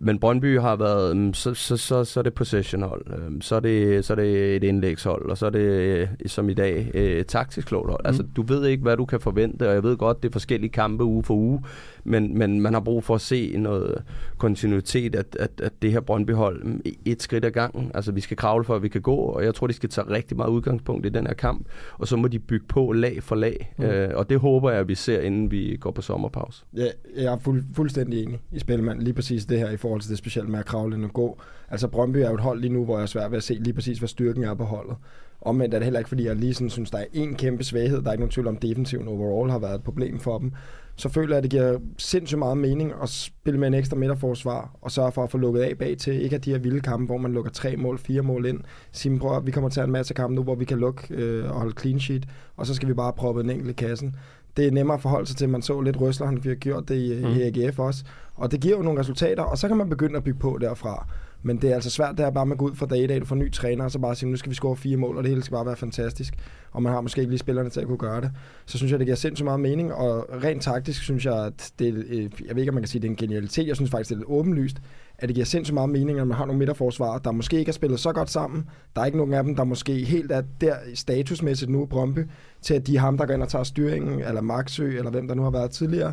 men Brøndby har været, øhm, så, så, så, så er det possession-hold, øhm, så er det, så er det et indlægshold, og så er det, øh, som i dag, øh, et taktisk klogt hold. Altså, Mm. du ved ikke, hvad du kan forvente, og jeg ved godt, det er forskellige kampe uge for uge, men, men man har brug for at se noget kontinuitet, at, at, at det her Brøndby-hold mm, et skridt ad gangen. Altså, vi skal kravle for, at vi kan gå, og jeg tror, de skal tage rigtig meget udgangspunkt i den her kamp, og så må de bygge på lag for lag, Mm. øh, og det håber jeg, at vi ser, inden vi går på sommerpause. Ja, jeg er fuld, fuldstændig enig i Spilmand. Lige præcis det her i forhold til det specielle med at kravle og gå. Altså Brøndby er jo et hold lige nu, hvor jeg er svært ved at se lige præcis, hvad styrken er på holdet. Omvendt er det heller ikke, fordi jeg lige sådan synes, der er en kæmpe svaghed. Der er ikke nogen tvivl om, defensiven overall har været et problem for dem. Så føler jeg, at det giver sindssygt meget mening at spille med en ekstra midterforsvar og sørge for at få lukket af bag til. Ikke at de her vilde kampe, hvor man lukker tre mål, fire mål ind. Sige, prøv at vi kommer til at have en masse kampe nu, hvor vi kan lukke øh, og holde clean sheet, og så skal vi bare proppe en enkelt i kassen det er nemmere at forholde sig til, man så lidt røsler, han fik gjort det i, mm. i AGF også. Og det giver jo nogle resultater, og så kan man begynde at bygge på derfra. Men det er altså svært, det er bare med at gå ud fra dag i dag, du får ny træner, og så bare sige, nu skal vi score fire mål, og det hele skal bare være fantastisk. Og man har måske ikke lige spillerne til at kunne gøre det. Så synes jeg, det giver sindssygt meget mening, og rent taktisk synes jeg, at det øh, jeg ved ikke, om man kan sige, det er en genialitet, jeg synes faktisk, det er lidt åbenlyst, at det giver sindssygt meget mening, at man har nogle midterforsvarer, der måske ikke har spillet så godt sammen. Der er ikke nogen af dem, der måske helt er der statusmæssigt nu, Brøndby, til at de er ham, der går ind og tager styringen, eller Maxø, eller hvem der nu har været tidligere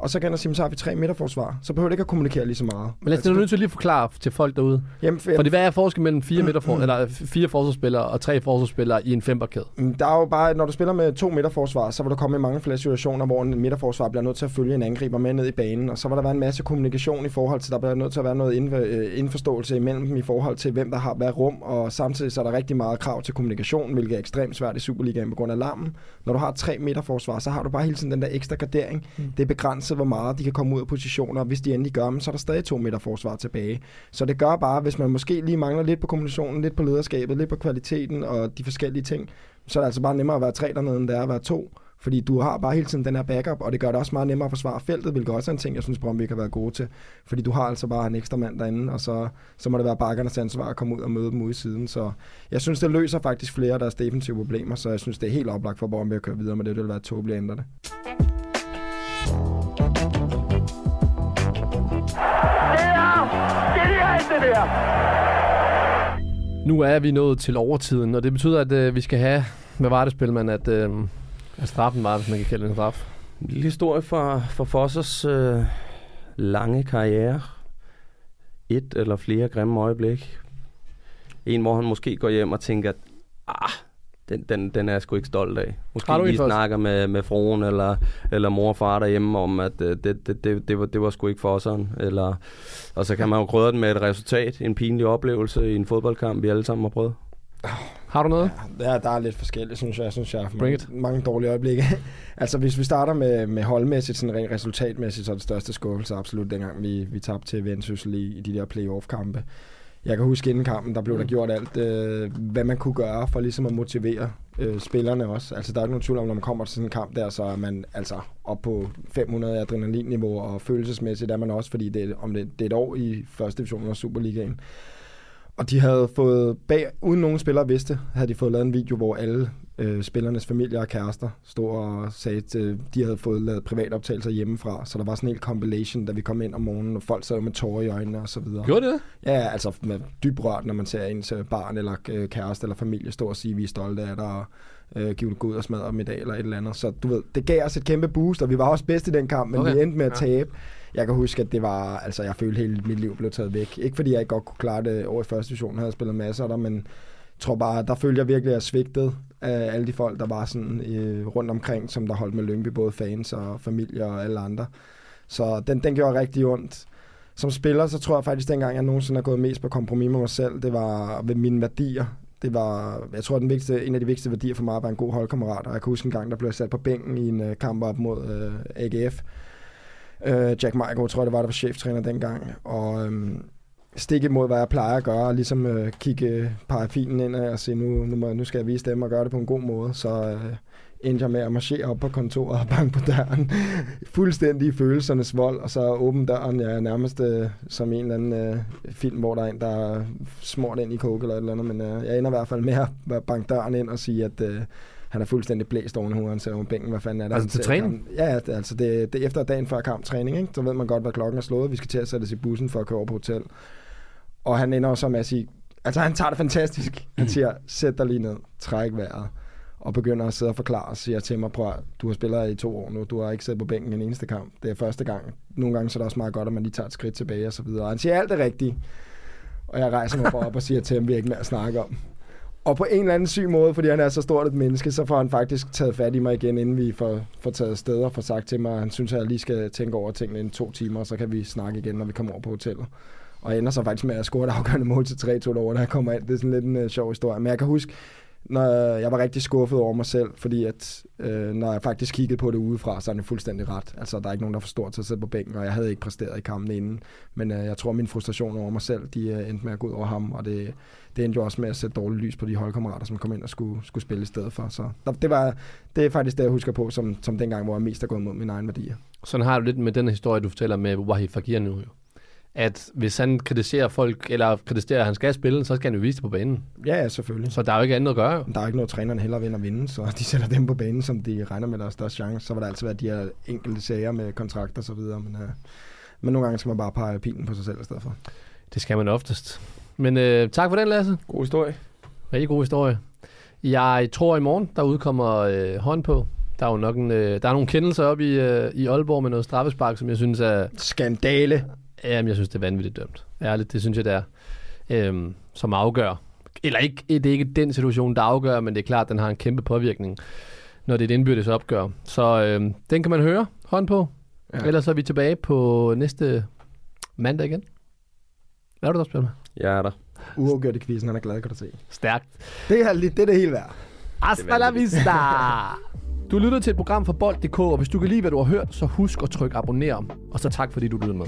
og så kan jeg sige, så har vi tre midterforsvar. Så behøver det ikke at kommunikere lige så meget. Men lad os altså, nødt til lige forklare til folk derude. Jamen, Fordi hvad er forskellen mellem fire, midterfor, eller fire forsvarsspillere og tre forsvarsspillere i en femmerkæde? Mm, Der er jo bare, når du spiller med to midterforsvar, så vil der komme i mange flere situationer, hvor en midterforsvar bliver nødt til at følge en angriber med ned i banen, og så vil der være en masse kommunikation i forhold til, der bliver nødt til at være noget øh, indforståelse imellem dem i forhold til, hvem der har hvad rum, og samtidig så er der rigtig meget krav til kommunikation, hvilket er ekstremt svært i Superligaen på grund af larmen. Når du har tre midterforsvar, så har du bare hele tiden den der ekstra gardering. Mm. Det er begrænset, hvor meget de kan komme ud af positioner, hvis de endelig gør dem, så er der stadig to midterforsvar tilbage. Så det gør bare, hvis man måske lige mangler lidt på kommunikationen, lidt på lederskabet, lidt på kvaliteten og de forskellige ting, så er det altså bare nemmere at være tre dernede, end det er at være to. Fordi du har bare hele tiden den her backup, og det gør det også meget nemmere at forsvare feltet, hvilket også er en ting, jeg synes, Brøndby kan være gode til. Fordi du har altså bare en ekstra mand derinde, og så, så må det være bakkernes ansvar at komme ud og møde dem ude i siden. Så jeg synes, det løser faktisk flere af deres defensive problemer, så jeg synes, det er helt oplagt for Brøndby at køre videre med det. Det vil være tåbeligt at ændre det. Nu er vi nået til overtiden, og det betyder, at øh, vi skal have, hvad var det, spilmand, at, øh, at straffen var, hvis man kan kalde det en straf. En lille historie fra, fra Fossers øh, lange karriere. Et eller flere grimme øjeblik. En, hvor han måske går hjem og tænker, ah, den, den, den er jeg sgu ikke stolt af. Måske lige snakker med, med fruen eller, eller mor og far derhjemme om, at øh, det, det, det, det, var, det var sgu ikke for sådan. Eller, og så kan man jo krydre den med et resultat, en pinlig oplevelse i en fodboldkamp, vi alle sammen har prøvet. Har du noget? Ja, der er lidt forskelligt, synes jeg. Jeg synes, jeg Bring mange, it. mange dårlige øjeblikke. altså, hvis vi starter med, med holdmæssigt, sådan rent resultatmæssigt, så er det største skuffelse absolut dengang, vi, vi tabte til Vendsyssel i, i de der playoff-kampe. Jeg kan huske inden kampen, der blev der gjort alt, øh, hvad man kunne gøre for ligesom at motivere øh, spillerne også. Altså, der er ikke nogen tvivl om, når man kommer til sådan en kamp der, så er man altså op på 500 adrenalinniveau, og følelsesmæssigt er man også, fordi det, er- om det, det er et år i første division af Superligaen. Og de havde fået, bag, uden nogen spillere vidste, havde de fået lavet en video, hvor alle øh, spillernes familier og kærester stod og sagde, at øh, de havde fået lavet privatoptagelser hjemmefra. Så der var sådan en hel compilation, da vi kom ind om morgenen, og folk sad med tårer i øjnene og så videre. Gjorde det det? Ja, altså med dyb rørt, når man ser ens øh, barn eller øh, kæreste eller familie stå og sige, at vi er stolte af dig, og øh, give god og smadre dag, eller et eller andet. Så du ved, det gav os et kæmpe boost, og vi var også bedst i den kamp, men Okay. vi endte med at tabe. Jeg kan huske, at det var, altså jeg følte hele mit liv blev taget væk. Ikke fordi jeg ikke godt kunne klare det over i første division, jeg havde spillet masser der, men tror bare, der følte jeg virkelig, at jeg svigtet af alle de folk, der var sådan øh, rundt omkring, som der holdt med Lyngby, både fans og familie og alle andre. Så den, den gjorde rigtig ondt. Som spiller, så tror jeg faktisk, dengang jeg nogensinde har gået mest på kompromis med mig selv, det var ved mine værdier. Det var, jeg tror, den vigtigste, en af de vigtigste værdier for mig var en god holdkammerat. Og jeg kan huske en gang, der blev jeg sat på bænken i en uh, kamp op mod øh, uh, AGF. Uh, øh, Jack Michael, tror jeg, det var, der var cheftræner dengang. Og um, stik imod, hvad jeg plejer at gøre, og ligesom uh, kigge parafilen ind og sige, nu, nu, må, nu skal jeg vise dem og gøre det på en god måde. Så uh, endte jeg med at marchere op på kontoret og banke på døren. Fuldstændig i følelsernes vold, og så åbne døren. Jeg er nærmest øh, som en eller anden øh, film, hvor der er en, der er smurt ind i coke eller et eller andet. Men øh, jeg ender i hvert fald med at banke døren ind og sige, at øh, han er fuldstændig blæst oven hovedet. Han over bænken, hvad fanden er det? Altså til træning? Ja, det, altså det, det er efter dagen før kamp træning, ikke? så ved man godt, hvad klokken er slået. Vi skal til at sætte os i bussen for at køre over på hotel. Og han ender så med at sige, altså han tager det fantastisk. Han siger, sæt dig lige ned, træk vejret og begynder at sidde og forklare og siger til mig, prøv at, du har spillet i to år nu, du har ikke siddet på bænken en eneste kamp. Det er første gang. Nogle gange så er det også meget godt, at man lige tager et skridt tilbage og så videre. Og han siger alt det rigtige. Og jeg rejser mig bare op og siger til ham, vi har ikke mere at snakke om. Og på en eller anden syg måde, fordi han er så stort et menneske, så får han faktisk taget fat i mig igen, inden vi får, får taget steder og får sagt til mig, at han synes, at jeg lige skal tænke over tingene i to timer, og så kan vi snakke igen, når vi kommer over på hotellet. Og jeg ender så faktisk med at score et afgørende mål til 3-2 over, da jeg kommer ind. Det er sådan lidt en øh, sjov historie. Men jeg kan huske, når jeg var rigtig skuffet over mig selv, fordi at øh, når jeg faktisk kiggede på det udefra, så er det fuldstændig ret. Altså, der er ikke nogen, der forstår til at sidde på bænken, og jeg havde ikke præsteret i kampen inden. Men øh, jeg tror, at min frustration over mig selv, de øh, endte med at gå ud over ham, og det, det endte jo også med at sætte dårligt lys på de holdkammerater, som kom ind og skulle, skulle spille i stedet for. Så der, det, var, det er faktisk det, jeg husker på, som, som dengang, hvor jeg mest er gået mod mine egne værdier. Sådan har du lidt med den historie, du fortæller med Wahi Fakir nu jo. At hvis han kritiserer folk, eller kritiserer, at han skal spille, så skal han jo vise det på banen. Ja, ja, selvfølgelig. Så der er jo ikke andet at gøre. jo. Der er ikke noget, træneren heller vil at vinde, så de sætter dem på banen, som de regner med deres største chance. Så vil der altid være de her enkelte sager med kontrakter og så videre, men, øh, men nogle gange skal man bare pege pilen på sig selv i stedet for. Det skal man oftest. Men øh, tak for den, Lasse. God historie. Rigtig god historie. Jeg tror i morgen, der udkommer øh, hånd på Der er jo nok en, øh, der er nogle kendelser op i, øh, i Aalborg med noget straffespark, som jeg synes er... Skandale. Jamen, jeg synes, det er vanvittigt dømt. Ærligt, det synes jeg, det er. Øhm, som afgør. Eller ikke, det er ikke den situation, der afgør, men det er klart, at den har en kæmpe påvirkning, når det er et indbyrdes opgør. Så øhm, den kan man høre hånd på. Ja. Ellers er vi tilbage på næste mandag igen. Hvad er du der med? Jeg er der. Uafgjort i quizzen, han er glad, kan du se. Stærkt. Det er, det er det hele værd. Hasta la vista! Du lytter til et program fra Bold.dk, og hvis du kan lide, hvad du har hørt, så husk at trykke abonner. Og så tak, fordi du lyttede med.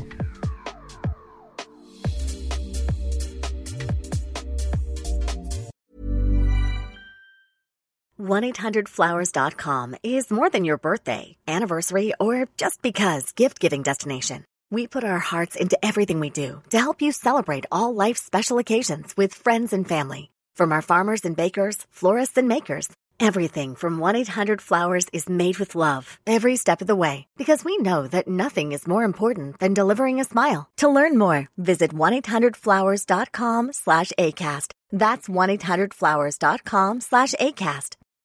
One 800flowers.com is more than your birthday, anniversary, or just because gift giving destination. We put our hearts into everything we do to help you celebrate all life's special occasions with friends and family. From our farmers and bakers, florists and makers, everything from 1 800 Flowers is made with love every step of the way because we know that nothing is more important than delivering a smile. To learn more, visit 1 800flowers.com slash ACAST. That's 1 800flowers.com slash ACAST.